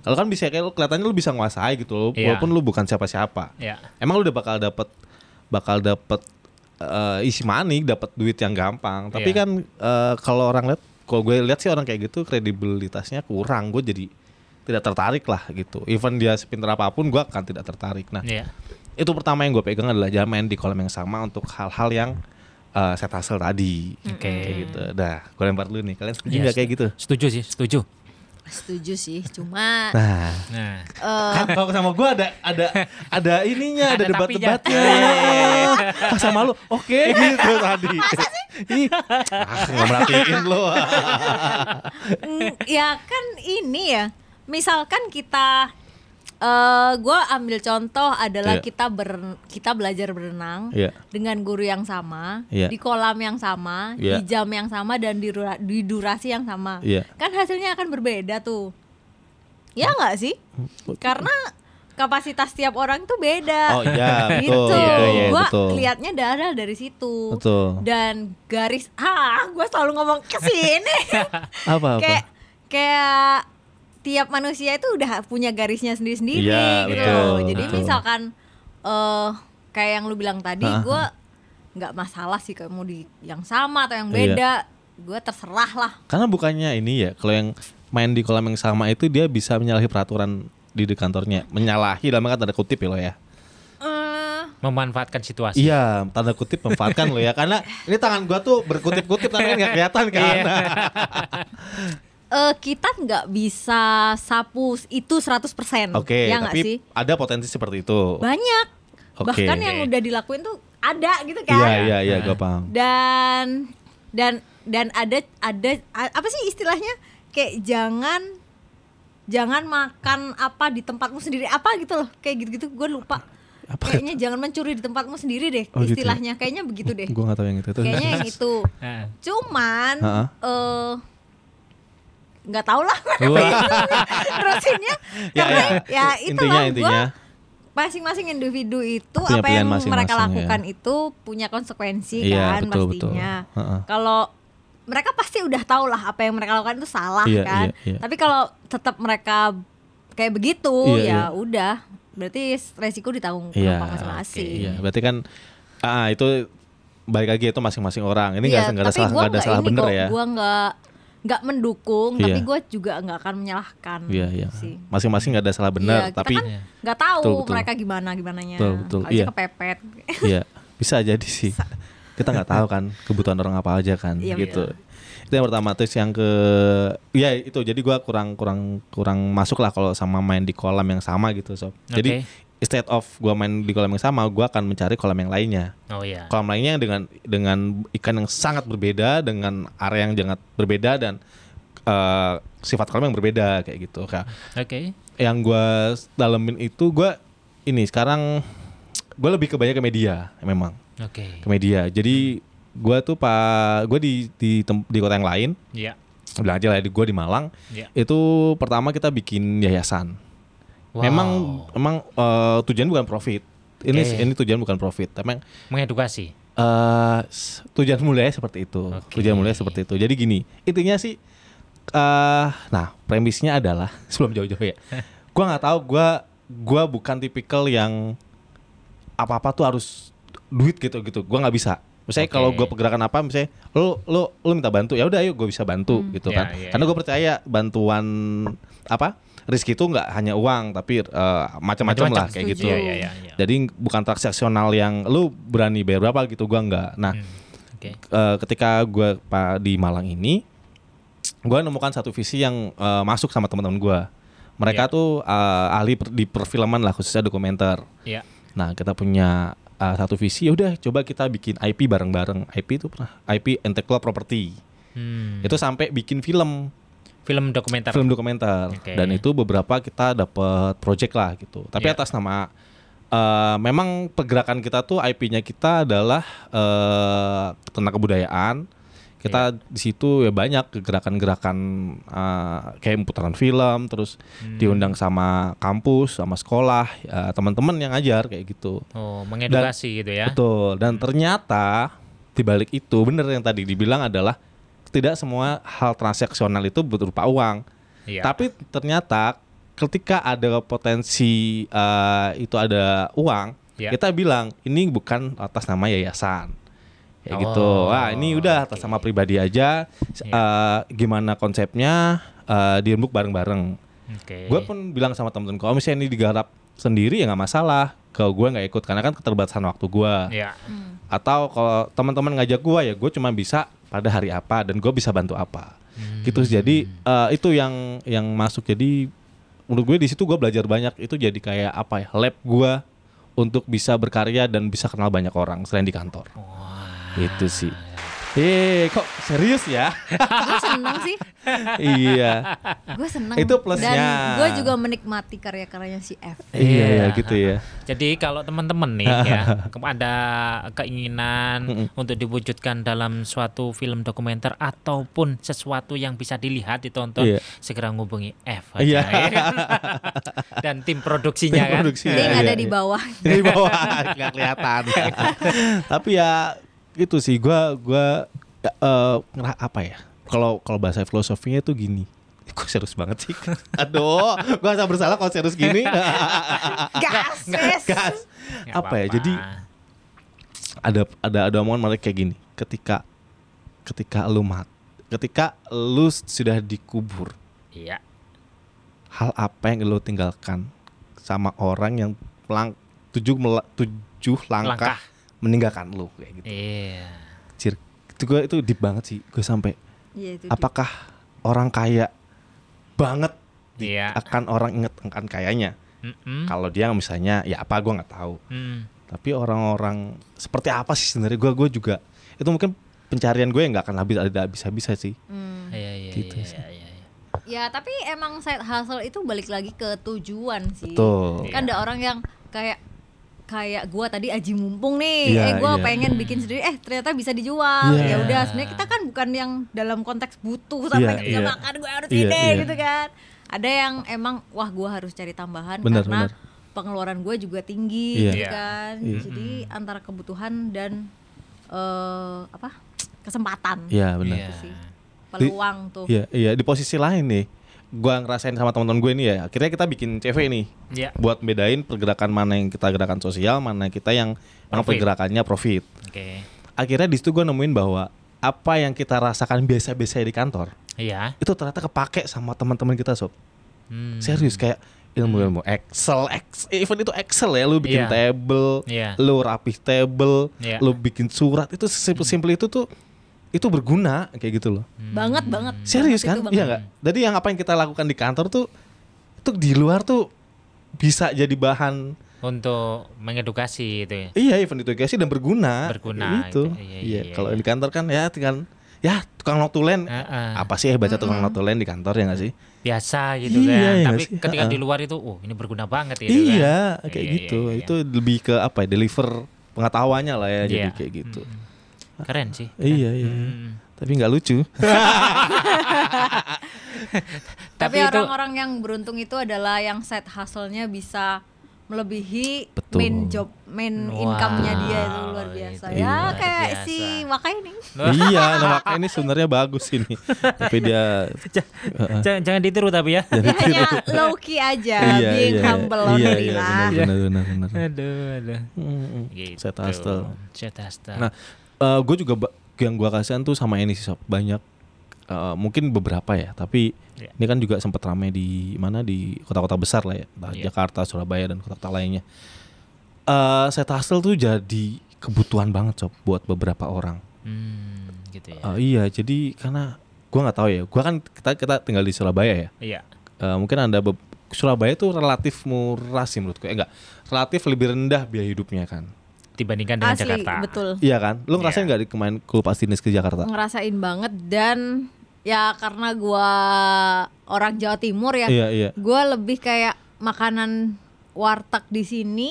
Kalau kan bisa kayak kelihatannya lu bisa nguasai gitu loh, Iya. walaupun lu bukan siapa-siapa. Ya. Emang lu udah bakal dapet bakal dapet eh, isi money, dapet duit yang gampang. Tapi Iya. kan eh, kalau orang lihat, kalau gue lihat sih orang kayak gitu kredibilitasnya kurang. Gue jadi tidak tertarik lah gitu. Even dia sepintar apa pun, gue akan tidak tertarik. Nah, Iya. itu pertama yang gue pegang adalah jangan main di kolam yang sama untuk hal-hal yang eh, set hasil tadi. Oke. Kayak gitu. Dah, gue lempar dulu nih. Kalian setuju nggak kayak gitu? Setuju sih, setuju. Setuju sih, cuma Nah, Nah, eh, kan kalau sama gue ada ada ada ininya, ada, Ada debat-debatnya. Pas sama lu, oke gitu tadi. Ih, ah, nggak merhatiin lo. mm, ya kan ini ya. Misalkan kita eh gue ambil contoh adalah Iya. kita ber kita belajar berenang Iya. dengan guru yang sama Iya. di kolam yang sama Iya. di jam yang sama dan di, di durasi yang sama Iya. kan hasilnya akan berbeda tuh ya nggak sih karena kapasitas tiap orang tuh beda. Oh iya, gitu. betul, betul, iya, gua betul. liatnya darah dari situ. Betul. Dan garis, ah, gue selalu ngomong ke sini. Apa apa? kayak kayak tiap manusia itu udah punya garisnya sendiri-sendiri Iya, gitu. betul, Jadi betul. misalkan eh kayak yang lu bilang tadi, gue nggak masalah sih kalau mau di yang sama atau yang Iya. beda. Gue terserah lah. Karena bukannya ini ya, kalau yang main di kolam yang sama itu dia bisa menyalahi peraturan di di kantornya. Menyalahi dalam kata tanda kutip ya lo ya. Eh, Memanfaatkan situasi. Iya, tanda kutip memanfaatkan lo ya. Karena ini tangan gua tuh berkutip-kutip tapi kan nggak kelihatan kan. Eh, kita nggak bisa sapu itu 100% Oke, ya nggak tapi sih? ada potensi seperti itu. Banyak. Oke. Bahkan yang udah dilakuin tuh ada gitu kan. Iya, iya, iya, gua paham. dan dan dan ada ada apa sih istilahnya kayak jangan jangan makan apa di tempatmu sendiri apa gitu loh kayak gitu-gitu gue lupa Apa? kayaknya jangan mencuri di tempatmu sendiri deh Oh, gitu ya? istilahnya kayaknya begitu deh Gua nggak tahu yang itu. itu. kayaknya yang itu Nah, cuman Ha-ha. eh nggak tahu lah terusinnya Ya, karena ya. ya, intinya itulah intinya. masing-masing individu itu Punya apa yang masing-masing, mereka ya. lakukan itu punya konsekuensi Iya, kan betul, betul. pastinya. Kalau mereka pasti udah tahu lah apa yang mereka lakukan itu salah Iya, kan. iya, iya. Tapi kalau tetap mereka kayak begitu Iya, iya. ya udah berarti resiko ditanggung Iya, masing-masing. Iya, berarti kan ah itu balik lagi itu masing-masing orang. Ini Iya, nggak ada tapi salah nggak ada salah bener kok, ya. Gua nggak nggak mendukung, Iya. tapi gue juga nggak akan menyalahkan. Iya, iya. sih. Masing-masing nggak ada salah Iya, benar, kita tapi kan nggak tahu Betul, betul. mereka gimana gimananya. Betul, betul, Aja iya. kepepet. Iya, bisa jadi sih. Kita nggak tahu kan kebutuhan orang apa aja kan, Iya, gitu. Itu yang pertama terus yang ke ya itu jadi gua kurang kurang kurang masuk lah kalau sama main di kolam yang sama gitu sob. Jadi instead of gua main di kolam yang sama, gua akan mencari kolam yang lainnya. Oh iya. Kolam lainnya yang dengan dengan ikan yang sangat berbeda dengan area yang sangat berbeda dan eh, sifat kolam yang berbeda kayak gitu. Oke. yang gua dalemin itu gua ini sekarang gue lebih ke banyak ke media memang Oke. ke media jadi gua tuh pak gue di di tem- di kota yang lain Iya. bilang aja lah di gue di Malang Iya. itu pertama kita bikin yayasan Wow. memang memang eh, tujuan bukan profit ini Oke. ini tujuan bukan profit tapi mengedukasi. eh s- tujuan mulai seperti itu Oke. tujuan mulai seperti itu jadi gini intinya sih eh nah premisnya adalah sebelum jauh-jauh ya gua nggak tahu gua gua bukan tipikal yang apa apa tuh harus duit gitu gitu gua nggak bisa misalnya Oke. kalau gua pergerakan apa misalnya lu lu lu minta bantu ya udah ayo gue bisa bantu gitu Ya, kan ya, karena ya. gue percaya bantuan apa rezeki itu nggak hanya uang tapi eh, macam-macam lah kayak gitu iya, iya, iya. jadi bukan transaksional yang lu berani bayar berapa gitu gua nggak nah Hmm. Oke. eh, ketika gue di Malang ini, gue nemukan satu visi yang eh, masuk sama teman-teman gue. Mereka Iya. tuh eh, ahli per- di perfilman lah khususnya dokumenter. Iya. Nah kita punya eh, satu visi, ya udah coba kita bikin IP bareng-bareng. IP itu pernah IP intellectual property. Hmm. Itu sampai bikin film, film dokumenter. film dokumenter. Oke. Dan itu beberapa kita dapat project lah gitu. Tapi Iya. atas nama eh, memang pergerakan kita tuh IP-nya kita adalah eh tentang kebudayaan. Kita Iya. di situ ya banyak gerakan-gerakan eh, kayak putaran film, terus Hmm. diundang sama kampus, sama sekolah, ya, teman-teman yang ngajar kayak gitu. Oh, mengedukasi gitu ya. Betul. Dan ternyata di balik itu bener yang tadi dibilang adalah tidak semua hal transaksional itu berupa uang. Iya. Tapi ternyata ketika ada potensi eh, itu ada uang, Iya. kita bilang ini bukan atas nama yayasan. Ya Oh, gitu. Wah, ini udah atas oke. nama pribadi aja. Iya. eh, gimana konsepnya eh dirembuk bareng-bareng. Oke. Gue pun bilang sama temen-temen kalau misalnya ini digarap sendiri ya nggak masalah. Kalau gue nggak ikut karena kan keterbatasan waktu gue. Iya. Atau kalau teman-teman ngajak gue ya gue cuma bisa pada hari apa dan gue bisa bantu apa. Hmm. Gitu jadi eh, itu yang yang masuk jadi menurut gue di situ gue belajar banyak itu jadi kayak apa ya lab gue untuk bisa berkarya dan bisa kenal banyak orang selain di kantor. Wah. Itu sih. Eh, kok serius ya? gue seneng sih iya. gue seneng Itu plusnya. dan gue juga menikmati karya-karyanya si F Iya, Iya. ya gitu ya. Jadi kalau teman-teman nih ya ada keinginan untuk diwujudkan dalam suatu film dokumenter ataupun sesuatu yang bisa dilihat ditonton Iya. segera ngubungi F aja Iya. ya kan? dan tim produksinya Tim kan. produksinya. Link Iya, ada iya. di bawah Di bawah nggak kelihatan. Tapi ya itu sih gua gua ya, eh, ngera- apa ya? Kalau kalau bahasa filosofinya itu gini. Kok serius banget sih? Aduh, gua rasa bersalah kalau serius gini. gas gas Gas. Nggak Apa ya? Jadi ada ada ada omongan mereka kayak gini. Ketika ketika lu mat, ketika lu sudah dikubur, iya. hal apa yang lu tinggalkan sama orang yang pelang tujuh mela- tujuh langkah, Langkah. Meninggalkan lu kayak gitu. Iya. Cir, itu gue itu deep banget sih. Gue sampai Iya, itu apakah orang kaya banget Iya. akan orang inget akan kayanya? Mm-mm. Kalau dia misalnya ya apa gue nggak tahu. Mm. Tapi orang-orang seperti apa sih sebenarnya gue gue juga itu mungkin pencarian gue yang nggak akan habis ada habis-habis sih. Hmm. Iya iya Gitu iya, sih. iya, iya, iya. Ya tapi emang side hustle itu balik lagi ke tujuan sih. Betul. Kan ada orang yang kayak kayak gua tadi aji mumpung nih, Iya, eh gua iya. pengen bikin sendiri, eh ternyata bisa dijual. Iya. Ya udah, sebenarnya kita kan bukan yang dalam konteks butuh sampai Iya, nggak bisa iya. makan gua harus Iya, ini iya. gitu kan. Ada yang emang wah gua harus cari tambahan Benar, karena benar. pengeluaran gua juga tinggi Iya. gitu Iya. kan. Iya. Jadi antara kebutuhan dan eh apa? kesempatan. Iya benar. Iya. Itu sih. Peluang tuh. Iya iya di posisi lain nih. Gua ngerasain sama teman-teman gue nih ya. Akhirnya kita bikin CV nih. Iya. buat bedain pergerakan mana yang kita gerakan sosial, mana kita yang Profit. pergerakannya profit. Oke. Akhirnya di situ gue nemuin bahwa apa yang kita rasakan biasa-biasa di kantor Iya. itu ternyata kepake sama teman-teman kita sob. Hmm. Serius kayak ilmu-ilmu Excel, Ex, even itu Excel ya, lu bikin Iya. table, Iya. lu rapih table, Iya. lu bikin surat itu simple-simple itu tuh itu berguna kayak gitu loh. Banget banget. Serius Banget kan? Iya nggak? Jadi yang apa yang kita lakukan di kantor tuh itu di luar tuh bisa jadi bahan Untuk mengedukasi itu ya. Iya, event edukasi dan berguna. Berguna, Itu. gitu. Iya, Iya, iya, kalau iya. di kantor kan ya tinggal ya tukang notulen. Heeh. Apa sih baca tukang notulen di kantor ya nggak sih? biasa gitu Iya, kan. iya Tapi sih. ketika Heeh. di luar itu, oh ini berguna banget gitu iya, kan. kayak Iya, gitu. iya, iya. Itu lebih ke apa ya? Deliver pengetahuannya lah ya jadi Iya. kayak gitu. Keren sih. Iya, iya. Hmm. Tapi nggak lucu. Tapi, orang-orang yang beruntung itu adalah yang side hustle-nya bisa melebihi Betul. main job, main Wow, income-nya dia itu luar biasa. itu ya luar kayak biasa. si Wakai ini. iya, nah makanya ini sebenarnya bagus ini. Tapi dia jangan, jangan ditiru tapi ya. Dia hanya low key aja, iya, being iya, humble iya, iya, benar, benar, benar, benar. aduh, aduh. Mm-mm. Gitu. Set hustle. Set hustle. Nah, gue juga yang gue kasihan tuh sama ini sih sob banyak eh, mungkin beberapa ya, tapi Iya. ini kan juga sempat ramai di mana di kota-kota besar lah ya, entah Iya. Jakarta, Surabaya dan kota-kota lainnya. Eh, set hustle tuh jadi kebutuhan banget sob buat beberapa orang. Hmm, gitu ya. Eh, iya, jadi karena gue nggak tahu ya, gue kan kita kita tinggal di Surabaya ya. Iya. Eh, mungkin anda Surabaya tuh relatif murah sih menurutku, eh enggak, relatif lebih rendah biaya hidupnya kan. Dibandingkan dengan Asli, Jakarta. betul. Iya kan? Lu ngerasain Iya. nggak di kemarin kulipas dinas ke Jakarta? Ngerasain banget dan ya karena gua orang Jawa Timur ya, Iya iya. gua lebih kayak makanan warteg di sini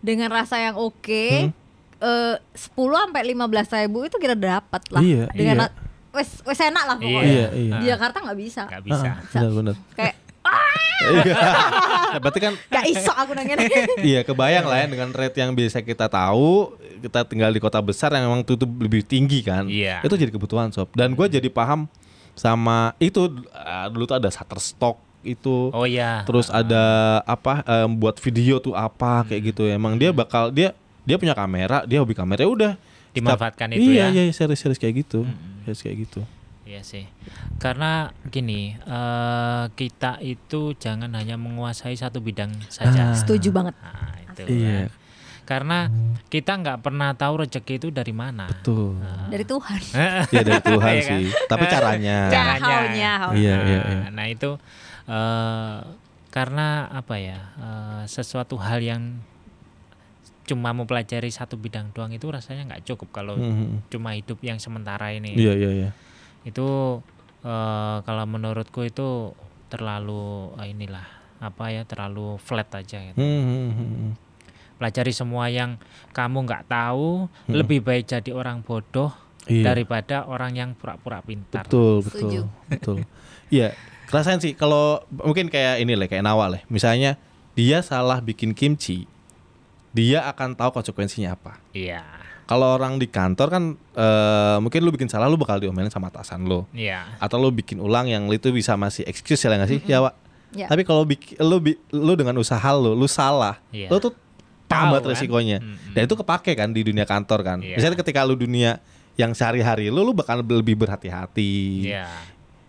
dengan rasa yang oke. Hmm. eh 10 sampai 15 ribu itu kira dapat lah. Iya, dengan iya. wes wes enak lah pokoknya. Iya, iya. Di Jakarta nggak bisa. Nggak bisa. Ah, benar benar. Kayak Iya. berarti kan gak iso aku nanya. iya kebayang lah ya dengan rate yang biasa kita tahu, kita tinggal di kota besar yang memang itu tuh lebih tinggi kan. Iya. Itu jadi kebutuhan sob. Dan gue jadi paham sama itu ah, dulu tuh ada Shutterstock itu. Oh iya. Terus ada apa em, buat video tuh apa kayak gitu. Emang dia bakal dia dia punya kamera, dia hobi kamera ya udah Dimanfaatkan Setiap- itu iya, ya. Iya, serius-serius kayak gitu. Serius kayak gitu. Iya sih. Karena gini, eh, kita itu jangan hanya menguasai satu bidang saja. Ah. Setuju banget. Nah, itu Iya. kan. Karena kita nggak pernah tahu rezeki itu dari mana. Tuh. Dari Tuhan. Ya dari Tuhan Iya kan? sih. Tapi caranya. Cara- haunya, haunya. Iya, Nah, iya, iya. Nah itu eh, karena apa ya? eh, sesuatu hal yang cuma mempelajari satu bidang doang itu rasanya nggak cukup kalau Hmm. cuma hidup yang sementara ini Iya iya iya. Itu eh, kalau menurutku itu terlalu eh, inilah apa ya terlalu flat aja gitu. Hmm, hmm, hmm. pelajari semua yang kamu nggak tahu lebih baik jadi orang bodoh Iya. daripada orang yang pura-pura pintar Betul, Setuju. betul, betul. Iya, kerasain sih kalau mungkin kayak ini lah, kayak Nawa lah. Misalnya dia salah bikin kimchi, dia akan tahu konsekuensinya apa. iya Kalau orang di kantor kan eh, mungkin lu bikin salah lu bakal diomelin sama atasan lu. iya Atau lu bikin ulang yang itu bisa masih excuse ya nggak sih? Ya, Wak. Ya. Tapi kalau bikin lu lu dengan usaha lu, lu salah, Iya. lu tuh Tahu tambah kan? resikonya. Mm-mm. Dan itu kepake kan di dunia kantor kan. Iya. Misalnya ketika lu dunia yang sehari-hari lu lu bakal lebih berhati-hati iya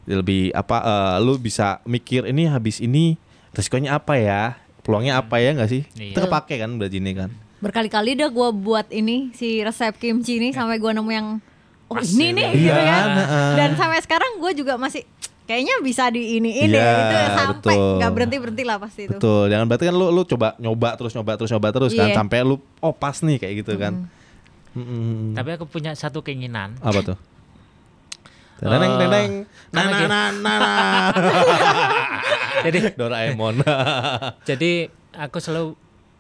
lebih apa eh, lu bisa mikir ini habis ini resikonya apa ya peluangnya apa ya nggak sih Iya. itu kepake kan berarti ini kan Berkali-kali dah gue buat ini si resep kimchi ini sampai gue nemu yang oh ini gitu. nih Iya, gitu kan. heeh. Dan sampai sekarang gue juga masih kayaknya bisa di ini ini Iya, itu sampai betul. nggak berhenti berhenti lah pasti itu. betul jangan berarti kan lu lu coba nyoba terus nyoba terus nyoba terus kan Iya. sampai lu oh pas nih kayak gitu kan Mm-mm. tapi aku punya satu keinginan apa tuh Neneng, Eh, neneng, kan nana, lagi- nana, nana. jadi Doraemon. jadi aku selalu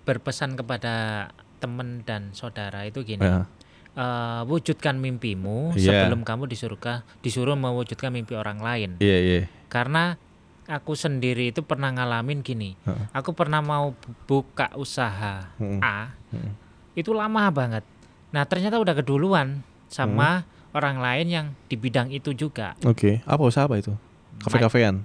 berpesan kepada teman dan saudara itu gini Ya. eh, wujudkan mimpimu Iya. sebelum kamu disuruh disuruh mewujudkan mimpi orang lain Iya, iya. karena aku sendiri itu pernah ngalamin gini Heeh. aku pernah mau bu- buka usaha Mm. A Mm. itu lama banget nah ternyata udah keduluan sama Hmm. orang lain yang di bidang itu juga Oke, apa usaha apa itu? Kafe-kafean.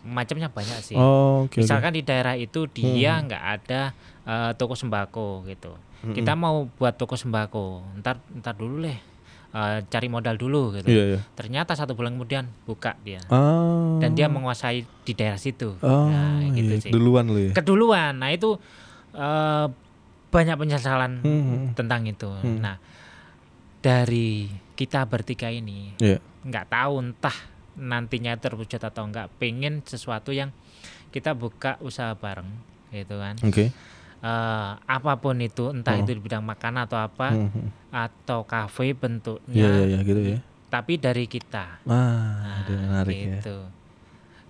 macamnya banyak sih Oh, oke. misalkan di daerah itu dia Hmm. nggak ada eh, toko sembako gitu Mm-mm. kita mau buat toko sembako ntar ntar dulu leh eh, cari modal dulu gitu Iya, iya. ternyata satu bulan kemudian buka dia Ah. dan dia menguasai di daerah situ Oh, nah gitu iya, sih duluan lu ya. keduluan nah itu eh, banyak penyesalan Hmm. tentang itu Hmm. nah dari kita bertiga ini Iya. nggak tahu entah nantinya terwujud atau enggak pengen sesuatu yang kita buka usaha bareng gitu kan Oke. Eh, apa pun itu entah Oh. itu di bidang makanan atau apa Hmm, hmm. atau kafe bentuknya iya, iya, gitu ya. tapi dari kita Ah, Nah, menarik ya. gitu.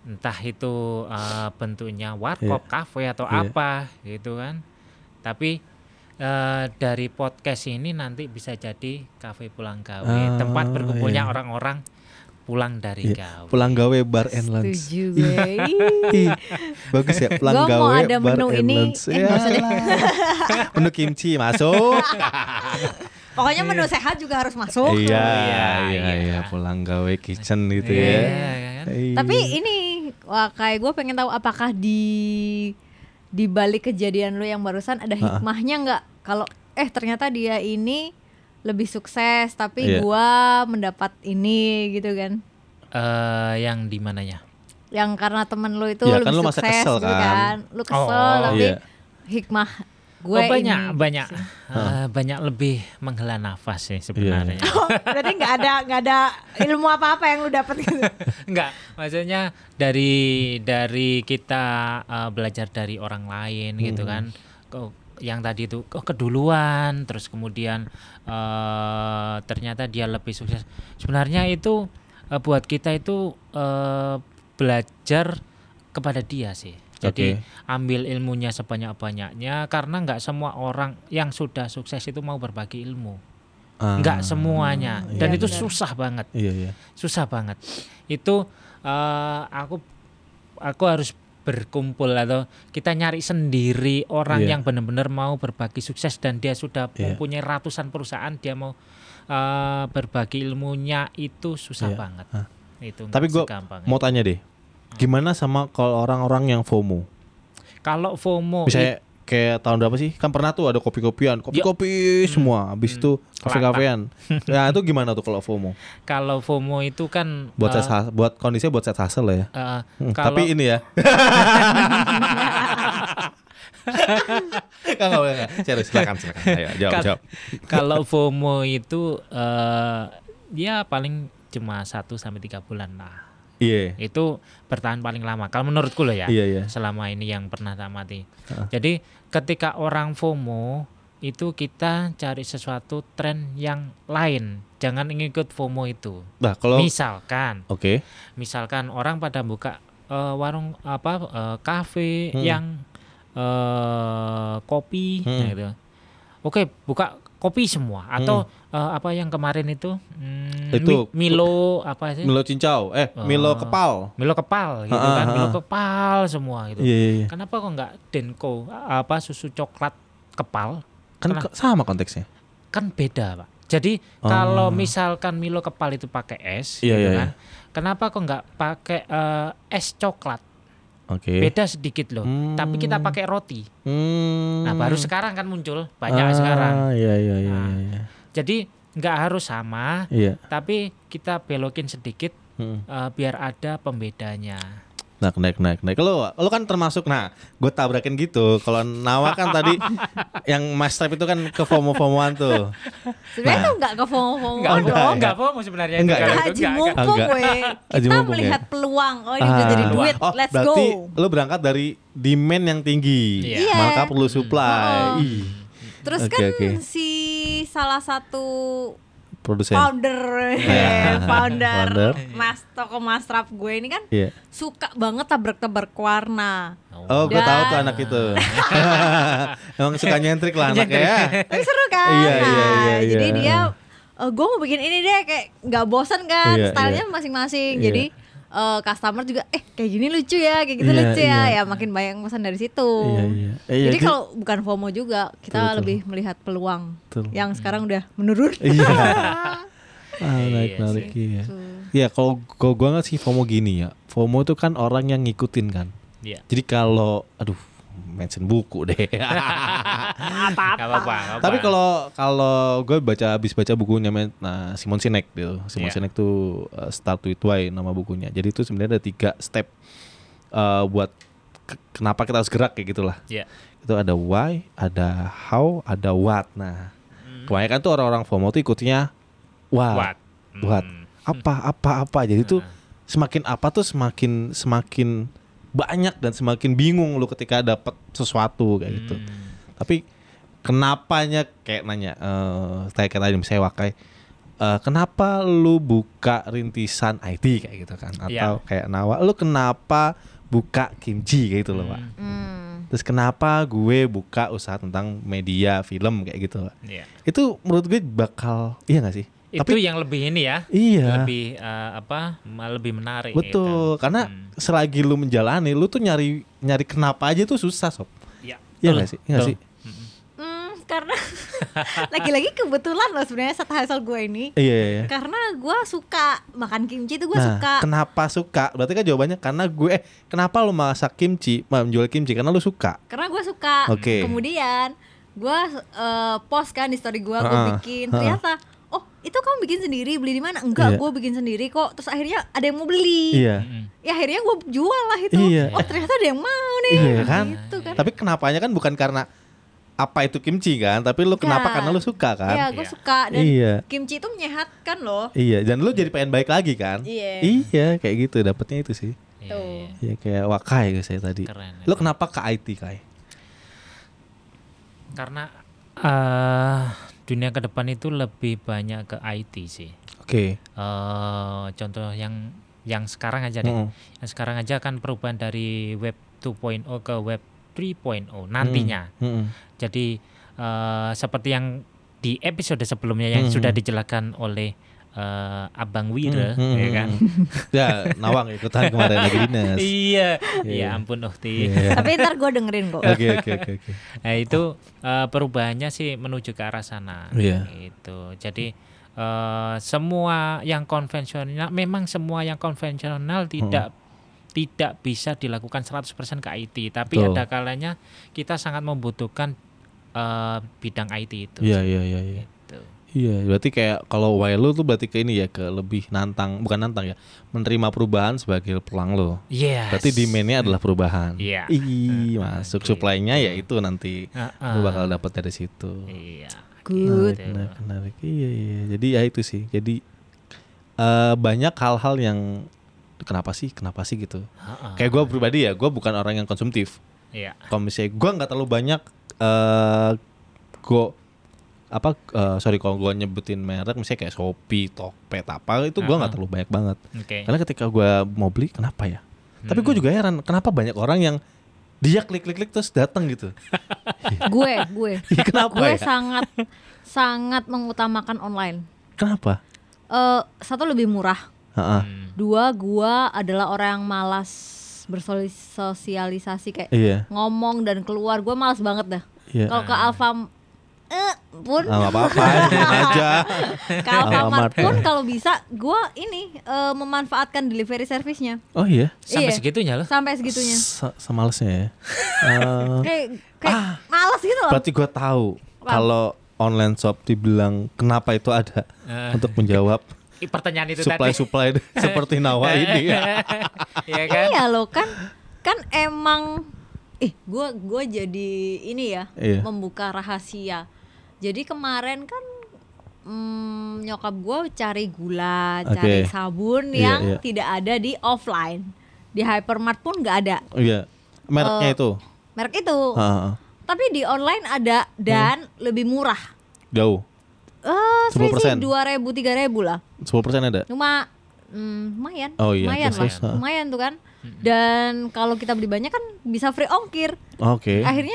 entah itu eh, bentuknya warkop kafe atau Iya. apa gitu kan tapi eh, dari podcast ini nanti bisa jadi kafe pulang gawe Ah, tempat berkumpulnya iya. orang-orang pulang dari Iya, gawe Pulang gawe bar and lunch. Setuju gue. Bagus ya, pulang Gua mau gawe ada bar menu and ini. lunch. Eh, usah deh. Yalah. menu kimchi masuk. Pokoknya menu sehat juga harus masuk. iya, iya, iya, iya. iya, pulang gawe kitchen gitu Iya, ya. kan? Iya. Tapi ini wah kayak gue pengen tahu apakah di di balik kejadian lu yang barusan ada hikmahnya nggak? Kalau eh ternyata dia ini lebih sukses tapi Iya. gua mendapat ini gitu kan. Eh, yang di mananya Yang karena temen lu itu Iya, lebih kan lu masa sukses kesel gitu kan. kan. Lu kesel Oh, tapi iya. hikmah gue oh, banyak ini. banyak Eh, banyak lebih menghela nafas sih sebenarnya Oh, berarti nggak ada nggak ada ilmu apa-apa yang lu dapat gitu. Enggak, maksudnya dari dari kita uh, belajar dari orang lain gitu kan. Kok yang tadi itu kok keduluan, terus kemudian uh, ternyata dia lebih sukses. Sebenarnya itu uh, buat kita itu uh, belajar kepada dia sih. Jadi Oke. ambil ilmunya sebanyak-banyaknya karena nggak semua orang yang sudah sukses itu mau berbagi ilmu. Ah, Nggak semuanya. Dan Iya, itu benar. susah banget Iya, iya. susah banget itu eh, aku aku harus berkumpul atau kita nyari sendiri orang Iya. yang benar-benar mau berbagi sukses dan dia sudah Iya. mempunyai ratusan perusahaan dia mau eh, berbagi ilmunya itu susah Iya. banget Ah. itu Tapi segampang Mau tanya deh. Gimana sama kalau orang-orang yang FOMO? kalau FOMO Misalnya kayak tahun berapa sih? Kan pernah tuh ada kopi-kopian, kopi-kopi semua. Habis itu kafe-kafean. Nah, itu gimana tuh kalau FOMO? kalau FOMO itu kan Buat set hus- buat kondisinya buat set lah ya. eh, Hmm, kalau Tapi ini ya. Enggak enggak enggak. Serius silakan silakan. Ayo jawab jawab. kalau FOMO itu eh ya paling cuma 1 sampai tiga bulan lah Iya. itu bertahan paling lama kalau menurutku loh ya Iya iya. selama ini yang pernah tak mati Heeh. jadi ketika orang FOMO itu kita cari sesuatu tren yang lain. Jangan ngikut FOMO itu. Nah, kalau oke. Misalkan, misalkan orang pada buka eh, warung apa eh, kafe Hmm. yang eh, kopi Hmm. nah gitu. Oke, buka kopi semua atau eh, apa yang kemarin itu hmm, Itu, Mi- Milo apa sih? Milo cincau, eh Milo Oh. kepal. Milo kepal gitu Ha, kan, ha. Milo kepal semua gitu. Iya, iya, iya. Kenapa kok nggak Denko apa susu coklat kepal? Kan ke- sama konteksnya. Kan beda, Pak. Jadi Oh. kalau misalkan Milo kepal itu pakai es Iya, gitu iya, kan. Kenapa kok nggak pakai eh, es coklat? Oke. Beda sedikit loh. Hmm. Tapi kita pakai roti. Hmm. Nah, baru sekarang kan muncul banyak Ah, sekarang. Iya, iya, iya, Nah. iya. Jadi nggak harus sama, Iya. tapi kita belokin sedikit Hmm. eh, biar ada pembedanya. Naik, naik, naik, naik. Lo, lo kan termasuk, nah, gue tabrakin gitu. Kalau Nawa kan tadi yang Mas Trap itu kan ke FOMO-FOMOan tuh. Sebenarnya Nah. tuh nggak ke FOMO Enggak, enggak, enggak. enggak FOMO sebenarnya Enggak itu ya? kalau itu, Haji enggak, enggak. mumpung Enggak. Kita mumpung ya? melihat peluang. Oh ini bisa jadi Ah. duit. Oh, Let's berarti go. lo berangkat dari demand yang tinggi. Iya. Maka perlu supply. Oh. Ih, Terus Oke, kan oke. si salah satu produsen. founder, Iya. founder, Founder. mas toko mas rap gue ini kan Iya. suka banget tabrak-tabrak warna. Oh, gue tahu tuh Dan- anak itu. Emang suka nyentrik lah anaknya ya. Tapi seru kan? Iya, iya, Nah, iya, Jadi iya. dia, gue mau bikin ini deh kayak nggak bosan kan, Iya, stylenya iya. masing-masing. Iya. Jadi eh, customer juga, eh kayak gini lucu ya, kayak gitu Iya, lucu ya, iya. ya makin banyak pesan dari situ. Iya, iya. Eh, iya, Jadi dia- kalau bukan FOMO juga, kita Betul, betul. lebih melihat peluang Betul. yang sekarang udah menurun. Iya. Ah, naik Iya narik sih. iya. Iya, kalau kalau gue nggak sih FOMO gini ya. FOMO itu kan orang yang ngikutin kan. Iya. Jadi kalau, aduh, mention buku deh. Enggak apa-apa. nggak Tapi kalau kalau gue baca habis baca bukunya nah, Simon Sinek gitu. Simon Iya. Sinek tuh uh, Start with Why nama bukunya. Jadi itu sebenarnya ada tiga step uh, buat ke- kenapa kita harus gerak kayak gitulah. Iya. Itu ada why, ada how, ada what. Nah, kebanyakan tuh orang-orang FOMO tuh ikutnya what. What? What? Hmm. Apa apa apa. Jadi tuh Nah. semakin apa tuh semakin semakin banyak dan semakin bingung lu ketika dapat sesuatu kayak gitu. Hmm. Tapi kenapanya kayak nanya eh kayak kayak tadi misalnya Wakai eh, kenapa lu buka rintisan IT kayak gitu kan atau Iya. kayak Nawa lu kenapa buka kimchi kayak gitu loh Pak. Hmm. Hmm. Terus kenapa gue buka usaha tentang media film kayak gitu Pak. Iya. Itu menurut gue bakal iya gak sih? Itu Tapi yang lebih ini ya. iya. Lebih eh, apa? Lebih menarik. Betul, gitu. karena Hmm. selagi lu menjalani, lu tuh nyari nyari kenapa aja tuh susah sob. Iya. Iya nggak sih? Iya nggak betul. sih? Hmm, karena lagi-lagi kebetulan loh sebenarnya satu hasil gue ini. Iya, iya, iya. Karena gue suka makan kimchi itu gue nah, suka. kenapa suka? Berarti kan jawabannya karena gue eh kenapa lu masak kimchi, menjual kimchi karena lu suka. Karena gue suka. Oke. Kemudian gue eh, post kan di story gue, gue bikin. Ternyata, oh itu kamu bikin sendiri, beli di mana? Enggak, Iya. gue bikin sendiri kok. Terus akhirnya ada yang mau beli. Iya. Mm-mm. Ya akhirnya gue jual lah itu. Iya. Oh ternyata ada yang mau nih. Iya kan? Gitu kan. Tapi kenapanya kan bukan karena apa itu kimchi kan, tapi lu kenapa Iya. karena lu suka kan? Iya, gue Iya. suka dan Iya. kimchi itu menyehatkan loh. Iya, dan lu jadi pengen baik lagi kan? Iya. Iya, kayak gitu dapetnya itu sih. Iya, Tuh. iya. Iya kayak Wakai gitu saya tadi. Keren. Lu kenapa ke IT Kai? Karena eh dunia ke depan itu lebih banyak ke IT sih. Oke. eh contoh yang yang sekarang aja deh. Mm-mm. Yang sekarang aja kan perubahan dari web 2.0 ke web 3.0 nantinya. Mm-mm. Jadi eh seperti yang di episode sebelumnya yang Hmm. sudah dijelaskan oleh eh, Abang Wira, Hmm, ya hmm, kan? hmm. ya, Nawang ikutan kemarin lagi dinas. iya, Iya. ya ampun Uhti. Iya. Tapi ntar gue dengerin kok. Oke oke oke oke. Nah itu eh, perubahannya sih menuju ke arah sana. Iya. Gitu. Jadi eh, semua yang konvensional, memang semua yang konvensional tidak tidak bisa dilakukan 100% ke IT, tapi Betul. ada kalanya kita sangat membutuhkan eh, bidang IT itu. Iya iya iya iya. Iya, berarti kayak kalau way lu tuh berarti ke ini ya ke lebih nantang, bukan nantang ya, menerima perubahan sebagai pelang lo. Yes. Berarti demand-nya adalah perubahan. Iya. Ih, Nah, masuk gitu. supply-nya ya itu nanti Heeh. lu bakal dapat dari situ. Iya. Good. Gitu. Menarik, menarik. Iya, iya. Jadi ya itu sih. Jadi eh banyak hal-hal yang kenapa sih, kenapa sih gitu. Heeh. Kayak gue pribadi ya, gue bukan orang yang konsumtif. Iya. Kalau misalnya gue nggak terlalu banyak eh go apa eh, sorry kalau gua nyebutin merek misalnya kayak Shopee, Tokped apa itu gua nggak terlalu banyak banget. Oke. Karena ketika gua mau beli kenapa ya? Tapi gue juga heran kenapa banyak orang yang dia klik klik klik terus datang gitu. gue, gue. Kenapa gue ya? sangat sangat mengutamakan online. Kenapa? Eh satu lebih murah. Heeh. Hmm. Dua, gua adalah orang yang malas bersosialisasi kayak Iya. ngomong dan keluar. Gue malas banget dah. Iya. Kalau ke Alfa eh, pun Ah, nggak apa-apa, aja. Alfamart pun kalau bisa gue ini eh, memanfaatkan delivery service-nya Oh iya. Sampai Iya. segitunya loh. sampai segitunya. Se- Semalesnya ya. Eh, Kayak kayak malas gitu loh. berarti gue tahu kalau online shop dibilang kenapa itu ada Eh. untuk menjawab Pertanyaan itu supply tadi. supply seperti Nawa ini ya. Iya kan? Iya loh kan kan emang eh gua gua jadi ini ya Iya. membuka rahasia. Jadi kemarin kan mm, nyokap gua cari gula, Oke. cari sabun Iya, yang iya. tidak ada di offline. Di hypermart pun nggak ada iya. Mereknya Eh, itu. merek itu. Heeh. Tapi di online ada dan Hmm. lebih murah. Jauh. Eh, 10%. selisih dua ribu tiga ribu lah. 10% ada. Cuma mm, lumayan, Oh iya, lumayan terus, lah, terus, ha. lumayan tuh kan. Dan kalau kita beli banyak kan bisa free ongkir. Oke. Akhirnya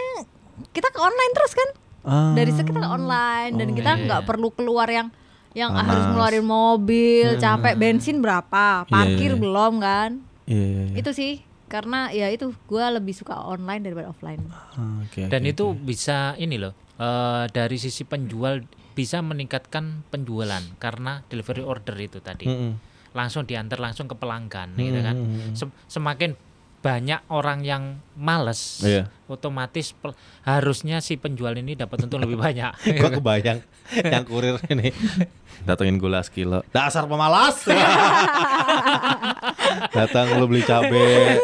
kita ke online terus kan. Ah. Dari situ kita ke online dan Oh, kita iya. nggak perlu keluar yang yang Panas. harus ngeluarin mobil, capek bensin berapa, Iya, parkir iya, iya. belum kan. Iya, iya, iya. Itu sih karena ya itu gua lebih suka online daripada offline. Ah, oke, Dan oke, itu oke. bisa ini loh. eh, dari sisi penjual bisa meningkatkan penjualan karena delivery order itu tadi. Mm-mm. Langsung diantar langsung ke pelanggan gitu kan. Sem- semakin banyak orang yang males, Iya. otomatis pel- harusnya si penjual ini dapat untung lebih banyak. Gua kebayang yang kurir ini datengin gula sekilo. Dasar pemalas. Datang lu beli cabe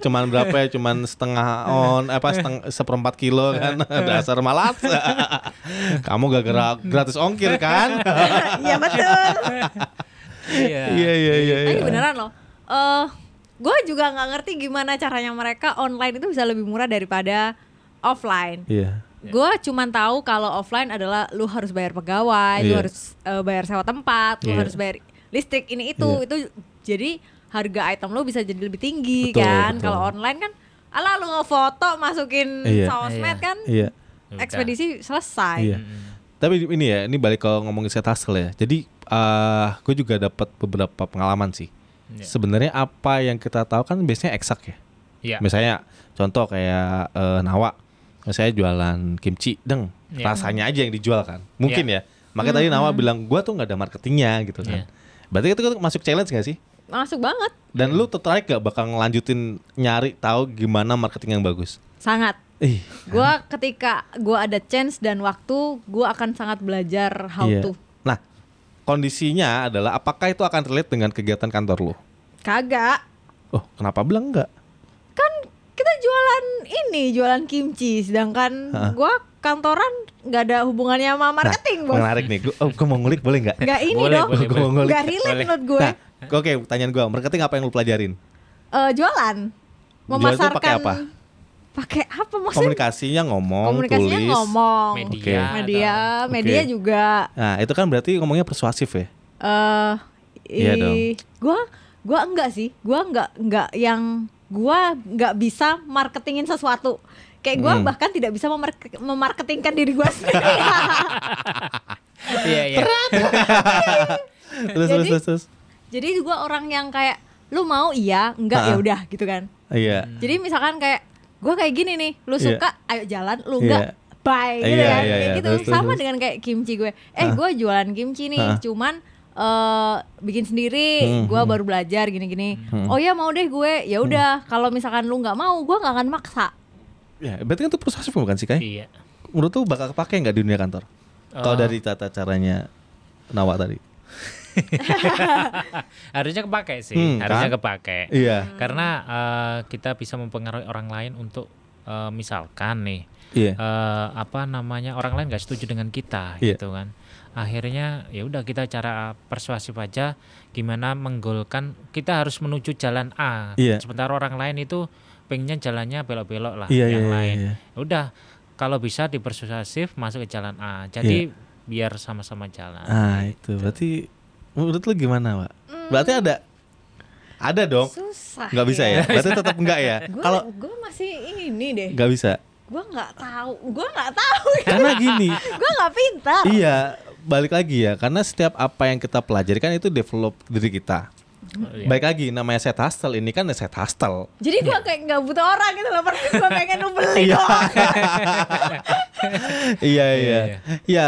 cuman berapa ya? Cuman setengah on apa setengah seperempat kilo kan. Dasar malas. Kamu gak gerak gratis ongkir kan? Iya betul. Iya. Iya iya iya. Tapi iya. beneran loh. Eh, gue juga nggak ngerti gimana caranya mereka online itu bisa lebih murah daripada offline. Iya. Gue cuman tahu kalau offline adalah lu harus bayar pegawai, lu Iya. harus eh, bayar sewa tempat, lu Iya. harus bayar listrik ini itu, Iya. itu jadi harga item lu bisa jadi lebih tinggi Betul, kan. Kalau online kan, alah lu ngefoto masukin Iya. sosmed Iya. kan, Iya. Udah. ekspedisi selesai. Iya. Tapi ini ya, ini balik ke ngomongin set hustle ya. Jadi eh gue juga dapat beberapa pengalaman sih. Iya. Sebenarnya apa yang kita tahu kan biasanya eksak ya. Iya. Misalnya contoh kayak eh, Nawa, misalnya jualan kimchi, deng, Iya. rasanya aja yang dijual kan. Mungkin ya. Makanya tadi Nawa bilang gua tuh nggak ada marketingnya gitu kan. Iya. Berarti itu masuk challenge gak sih? Masuk banget, Dan lu tertarik gak bakal ngelanjutin nyari tahu gimana marketing yang bagus? sangat. Ih, Gua ketika gua ada chance dan waktu, gua akan sangat belajar how iya. to. Nah, kondisinya adalah apakah itu akan relate dengan kegiatan kantor lu? Kagak. Oh, kenapa bilang enggak? Kan kita jualan ini, jualan kimchi, sedangkan Hah? gua kantoran nggak ada hubungannya sama marketing, nah, Bos. menarik nih. Gua, oh, gua mau ngulik boleh nggak? Nggak ini Boleh, dong. boleh, Gua mau ngulik. Nggak relate Boleh. menurut gue. Nah, oke, pertanyaan gua, marketing apa yang lu pelajarin? Eh, jualan. Memasarkan pakai apa? Pakai apa maksudnya? Komunikasinya ngomong, Komunikasinya tulis. ngomong. Media. Oke. Media, Oke. media juga Nah, itu kan berarti ngomongnya persuasif ya? eh Iya dong. gua gua enggak sih. Gua enggak enggak yang gua enggak bisa marketingin sesuatu. Kayak gua Hmm. bahkan tidak bisa memark- memarketingkan diri gua sendiri. Iya, iya. terus, terus, Jadi- terus, terus. Jadi gua orang yang kayak lu mau iya, enggak ya udah gitu kan. Iya. Jadi misalkan kayak gua kayak gini nih, lu Iya. suka ayo jalan, lu enggak bye gitu Iya, kan. iya, Kayak iya. gitu. Terus, Sama terus. dengan kayak kimchi gue. Eh, gua jualan kimchi nih, Hah? cuman eh bikin sendiri, Hmm, gua hmm. baru belajar gini-gini. Hmm. Oh ya mau deh gue. Ya udah, kalau misalkan lu nggak mau, gua nggak akan maksa. Ya, berarti kan itu persuasif bukan sih, Kai? Iya. Menurut tuh bakal kepake nggak di dunia kantor? Kalau Eh, dari tata caranya Nawa tadi. harusnya kepake sih, Hmm, harusnya kan? kepake. Iya. Karena eh, kita bisa mempengaruhi orang lain untuk eh, misalkan nih Iya. eh, apa namanya orang lain nggak setuju dengan kita Iya. gitu kan. Akhirnya ya udah kita cara persuasif aja gimana menggolkan kita harus menuju jalan A. Iya. Sementara orang lain itu pengennya jalannya belok-belok lah Iya, yang iya, lain. iya. Ya Udah kalau bisa dipersuasif masuk ke jalan A. Jadi biar sama-sama jalan. Ah itu berarti menurut lu gimana, Pak? Berarti ada ada dong. Susah. Nggak bisa ya? Berarti tetap enggak ya? Kalau gue masih ini deh. nggak bisa. Gue nggak tahu. Gue nggak tahu. Karena gini, gue nggak pintar. iya, balik lagi ya. Karena setiap apa yang kita pelajari kan itu develop diri kita. Iya. Baik lagi namanya set hustle ini kan set hustle. Jadi gue kayak nggak butuh orang gitu loh. Pernah gue pengen lu beli Iya. doang. iya iya. Iya, Ya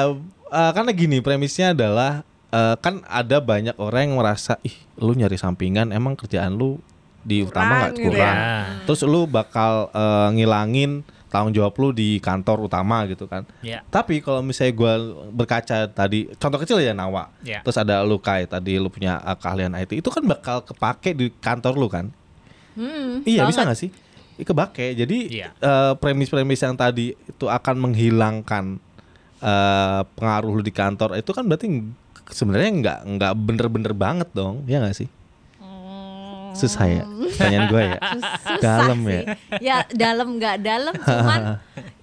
eh, karena gini premisnya adalah eh, kan ada banyak orang yang merasa ih lu nyari sampingan emang kerjaan lu di utama nggak Kurang gitu kurang. ya. Terus lu bakal eh, ngilangin tanggung jawab lu di kantor utama gitu kan. Ya. Tapi kalau misalnya gua berkaca tadi contoh kecil ya Nawa. Ya. Terus ada lu Kai tadi lu punya eh, keahlian IT itu kan bakal kepake di kantor lu kan. Hmm, Iya bisa banget. nggak sih? Iya, Kebake. Jadi Iya. eh, premis-premis yang tadi itu akan menghilangkan eh, pengaruh lu di kantor itu kan berarti sebenarnya nggak nggak bener-bener banget dong, ya nggak sih? Susah ya, pertanyaan gue ya. Susah Dalam sih. ya? Ya dalam nggak dalam cuman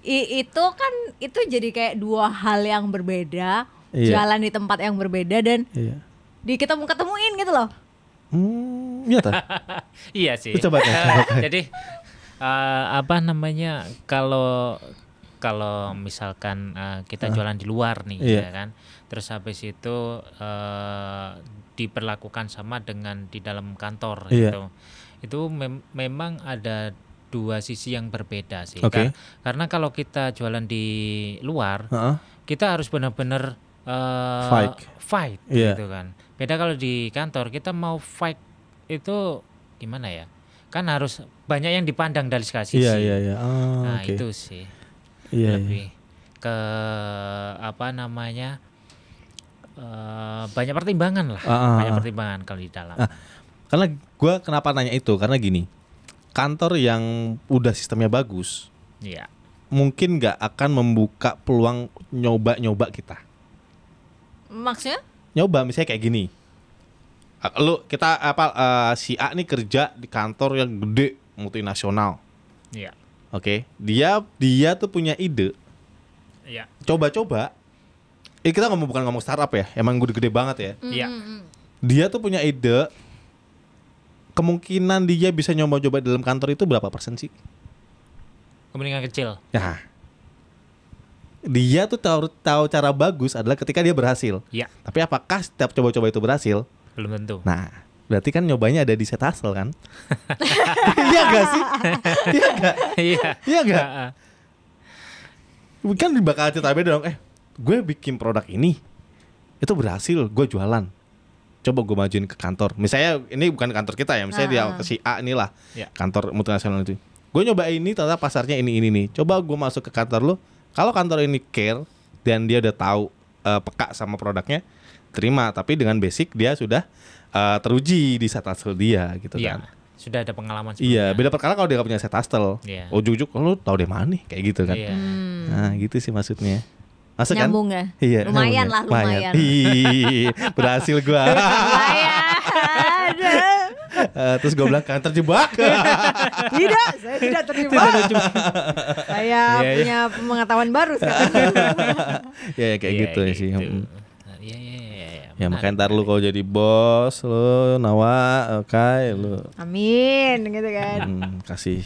i- itu kan itu jadi kayak dua hal yang berbeda. Iya. Jalan di tempat yang berbeda dan Iya. di ketemu ketemuin gitu loh. Hmm, iya? Iya sih. Lu coba. Jadi eh, apa namanya kalau kalau misalkan eh, kita jualan di luar nih Iya. ya kan. Terus habis itu eh, diperlakukan sama dengan di dalam kantor Iya. gitu. Itu mem- memang ada dua sisi yang berbeda sih. Oke. Kar- Karena kalau kita jualan di luar, Heeh. kita harus benar-benar eh, Fight. fight Iya. gitu kan. Beda kalau di kantor kita mau fight itu gimana ya? Kan harus banyak yang dipandang dari segala sisi. Iya iya iya. Oh, Nah, oke. itu sih Iya, iya. lebih ke apa namanya? Eh, banyak pertimbangan lah. Ah, ah, banyak pertimbangan kalau di dalam. Ah. Karena gua kenapa nanya itu? Karena gini, kantor yang udah sistemnya bagus, Iya. mungkin nggak akan membuka peluang nyoba-nyoba kita. Maksudnya? nyoba misalnya kayak gini lu kita apa eh, si A nih kerja di kantor yang gede multinasional Iya. oke dia dia tuh punya ide Iya. coba-coba eh kita ngomong bukan ngomong startup ya emang gede-gede banget ya Iya. Mm-mm. dia tuh punya ide kemungkinan dia bisa nyoba-coba di dalam kantor itu berapa persen sih Kemungkinan kecil. ya dia tuh tahu tahu cara bagus adalah ketika dia berhasil Iya. tapi apakah setiap coba-coba itu berhasil Belum tentu. Nah, berarti kan nyobanya ada di set hustle kan? Iya gak sih? Iya gak? Iya. Iya gak? Kan bakal cerita beda dong. Eh, gue bikin produk ini, itu berhasil, gue jualan. Coba gue majuin ke kantor. Misalnya ini bukan kantor kita ya, misalnya dia Ah. ke si A inilah, Ya. kantor multinasional itu. Gue nyoba ini, ternyata pasarnya ini ini nih. Coba gue masuk ke kantor lo. Kalau kantor ini care dan dia udah tahu eh, peka sama produknya, terima. Tapi dengan basic dia sudah eh, teruji di set hustle dia gitu Iya. kan. Sudah ada pengalaman Iya, sebelumnya. beda perkara kalau dia gak punya set hustle. Iya. Ujuk-ujuk, oh, lu tahu dari mana nih? Kayak gitu kan. Iya. Nah, gitu sih maksudnya. Masuk kan? Nyambung ya? Iya, Lumayan lah, ya? lumayan. Ih, berhasil gua. Lumayan. Eh, terus gua bilang kan terjebak. tidak, saya tidak terima. saya Iya, iya. punya pengetahuan baru sekarang. ya, ya, kayak Iya, gitu ya sih. gitu. Mm. Nah, Iya, iya, iya, iya. Ya makanya ntar lu kalau jadi bos lu Nawa, oke lu Amin, gitu kan. hmm, kasih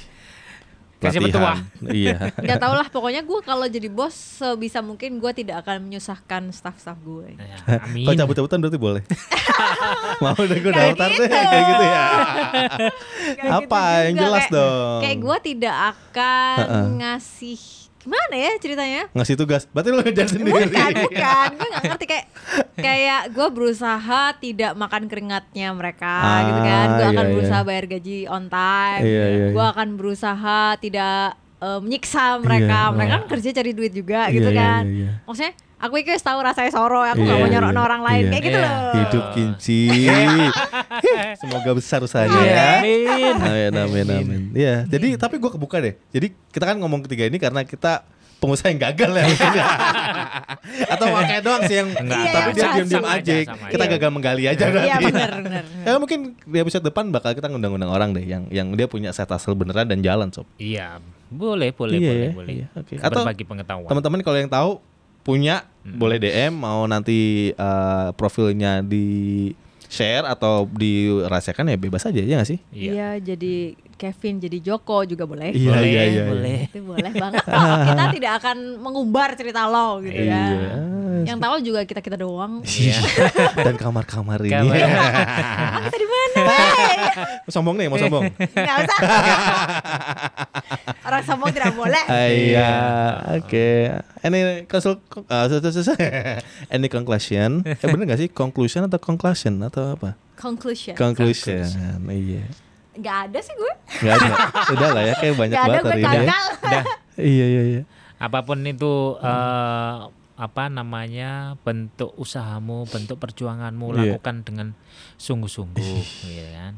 Kasih pelatihan. iya. Gak tau lah, pokoknya gue kalau jadi bos sebisa mungkin gue tidak akan menyusahkan staff-staff gue. Ya, amin. Kalau cabut-cabutan berarti boleh. Mau udah gue daftar deh gitu. kayak gitu ya. Kayak Apa gitu yang jelas kayak- dong? Kayak gue tidak akan Heeh. ngasih gimana ya ceritanya? Ngasih tugas. Berarti lu ngejar sendiri. Bukan, bukan. Gue gak ngerti kayak kayak gue berusaha tidak makan keringatnya mereka Ah, gitu kan. Gue iya, akan iya. berusaha bayar gaji on time. Iya, iya, Gue iya. akan berusaha tidak eh, menyiksa mereka. Iya, mereka iya. kan kerja cari duit juga Iya, gitu iya, kan. iya, iya. Maksudnya aku itu tahu rasanya soro, aku gak Iya, mau nyorok iya, orang lain iya. kayak gitu Iya. loh. Hidup kinci. Semoga besar usahanya Iya, ya. amin. Amin, amin, amin. Iya, jadi tapi gue kebuka deh. Jadi kita kan ngomong ketiga ini karena kita pengusaha yang gagal ya. Atau kayak doang sih yang Enggak, Iya, tapi dia diam-diam aja. aja, Kita gagal menggali aja berarti. Iya benar benar. Ya mungkin di episode depan bakal kita ngundang-undang orang deh yang yang dia punya set hustle beneran dan jalan sob. Iya, Boleh, boleh, Iya, boleh, ya, boleh. iya, oke. Atau Berbagi pengetahuan. teman-teman kalau yang tahu punya boleh DM mau nanti eh, profilnya di share atau dirahasiakan ya bebas aja ya nggak sih? Iya. Iya, jadi Kevin jadi Joko juga boleh. Iya, boleh, iya, iya, iya. boleh. Itu boleh banget. kok. kita tidak akan mengumbar cerita lo gitu ya. Iya. Yang tahu juga kita kita doang. Iya. Dan kamar-kamar ini. Kamar. Ah, kita di mana? Mau sombong nih, mau sombong. Nggak usah. Orang sombong tidak boleh. Ah, Iya, oke. Any konsul, uh, su- su- su- any conclusion? Eh bener gak sih conclusion atau conclusion atau apa? Conclusion. Conclusion. Iya. Nggak ada sih gue. Gak ada. Udah lah ya, kayak banyak ada banget gue hari ini. ya. Iya, iya, iya. apa pun itu eh, apa namanya bentuk usahamu, bentuk perjuanganmu Iya. lakukan dengan sungguh-sungguh, ya kan.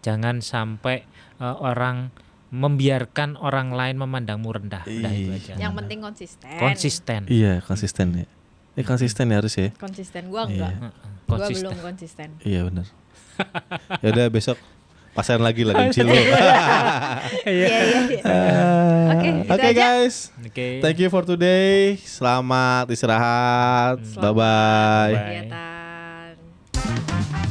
Jangan sampai eh, orang membiarkan orang lain memandangmu rendah. Udah itu Iya. aja. Yang penting konsisten. konsisten. Iya, konsisten ya. Ini konsisten ya harus ya. Konsisten gue enggak. Iya. Heeh, Gue Konsisten. belum konsisten. Iya benar. ya udah besok Pasaran lagi lah di lu. Iya. Oke. Guys. Okay. Thank you for today. Selamat istirahat. Selamat bye bye. bye.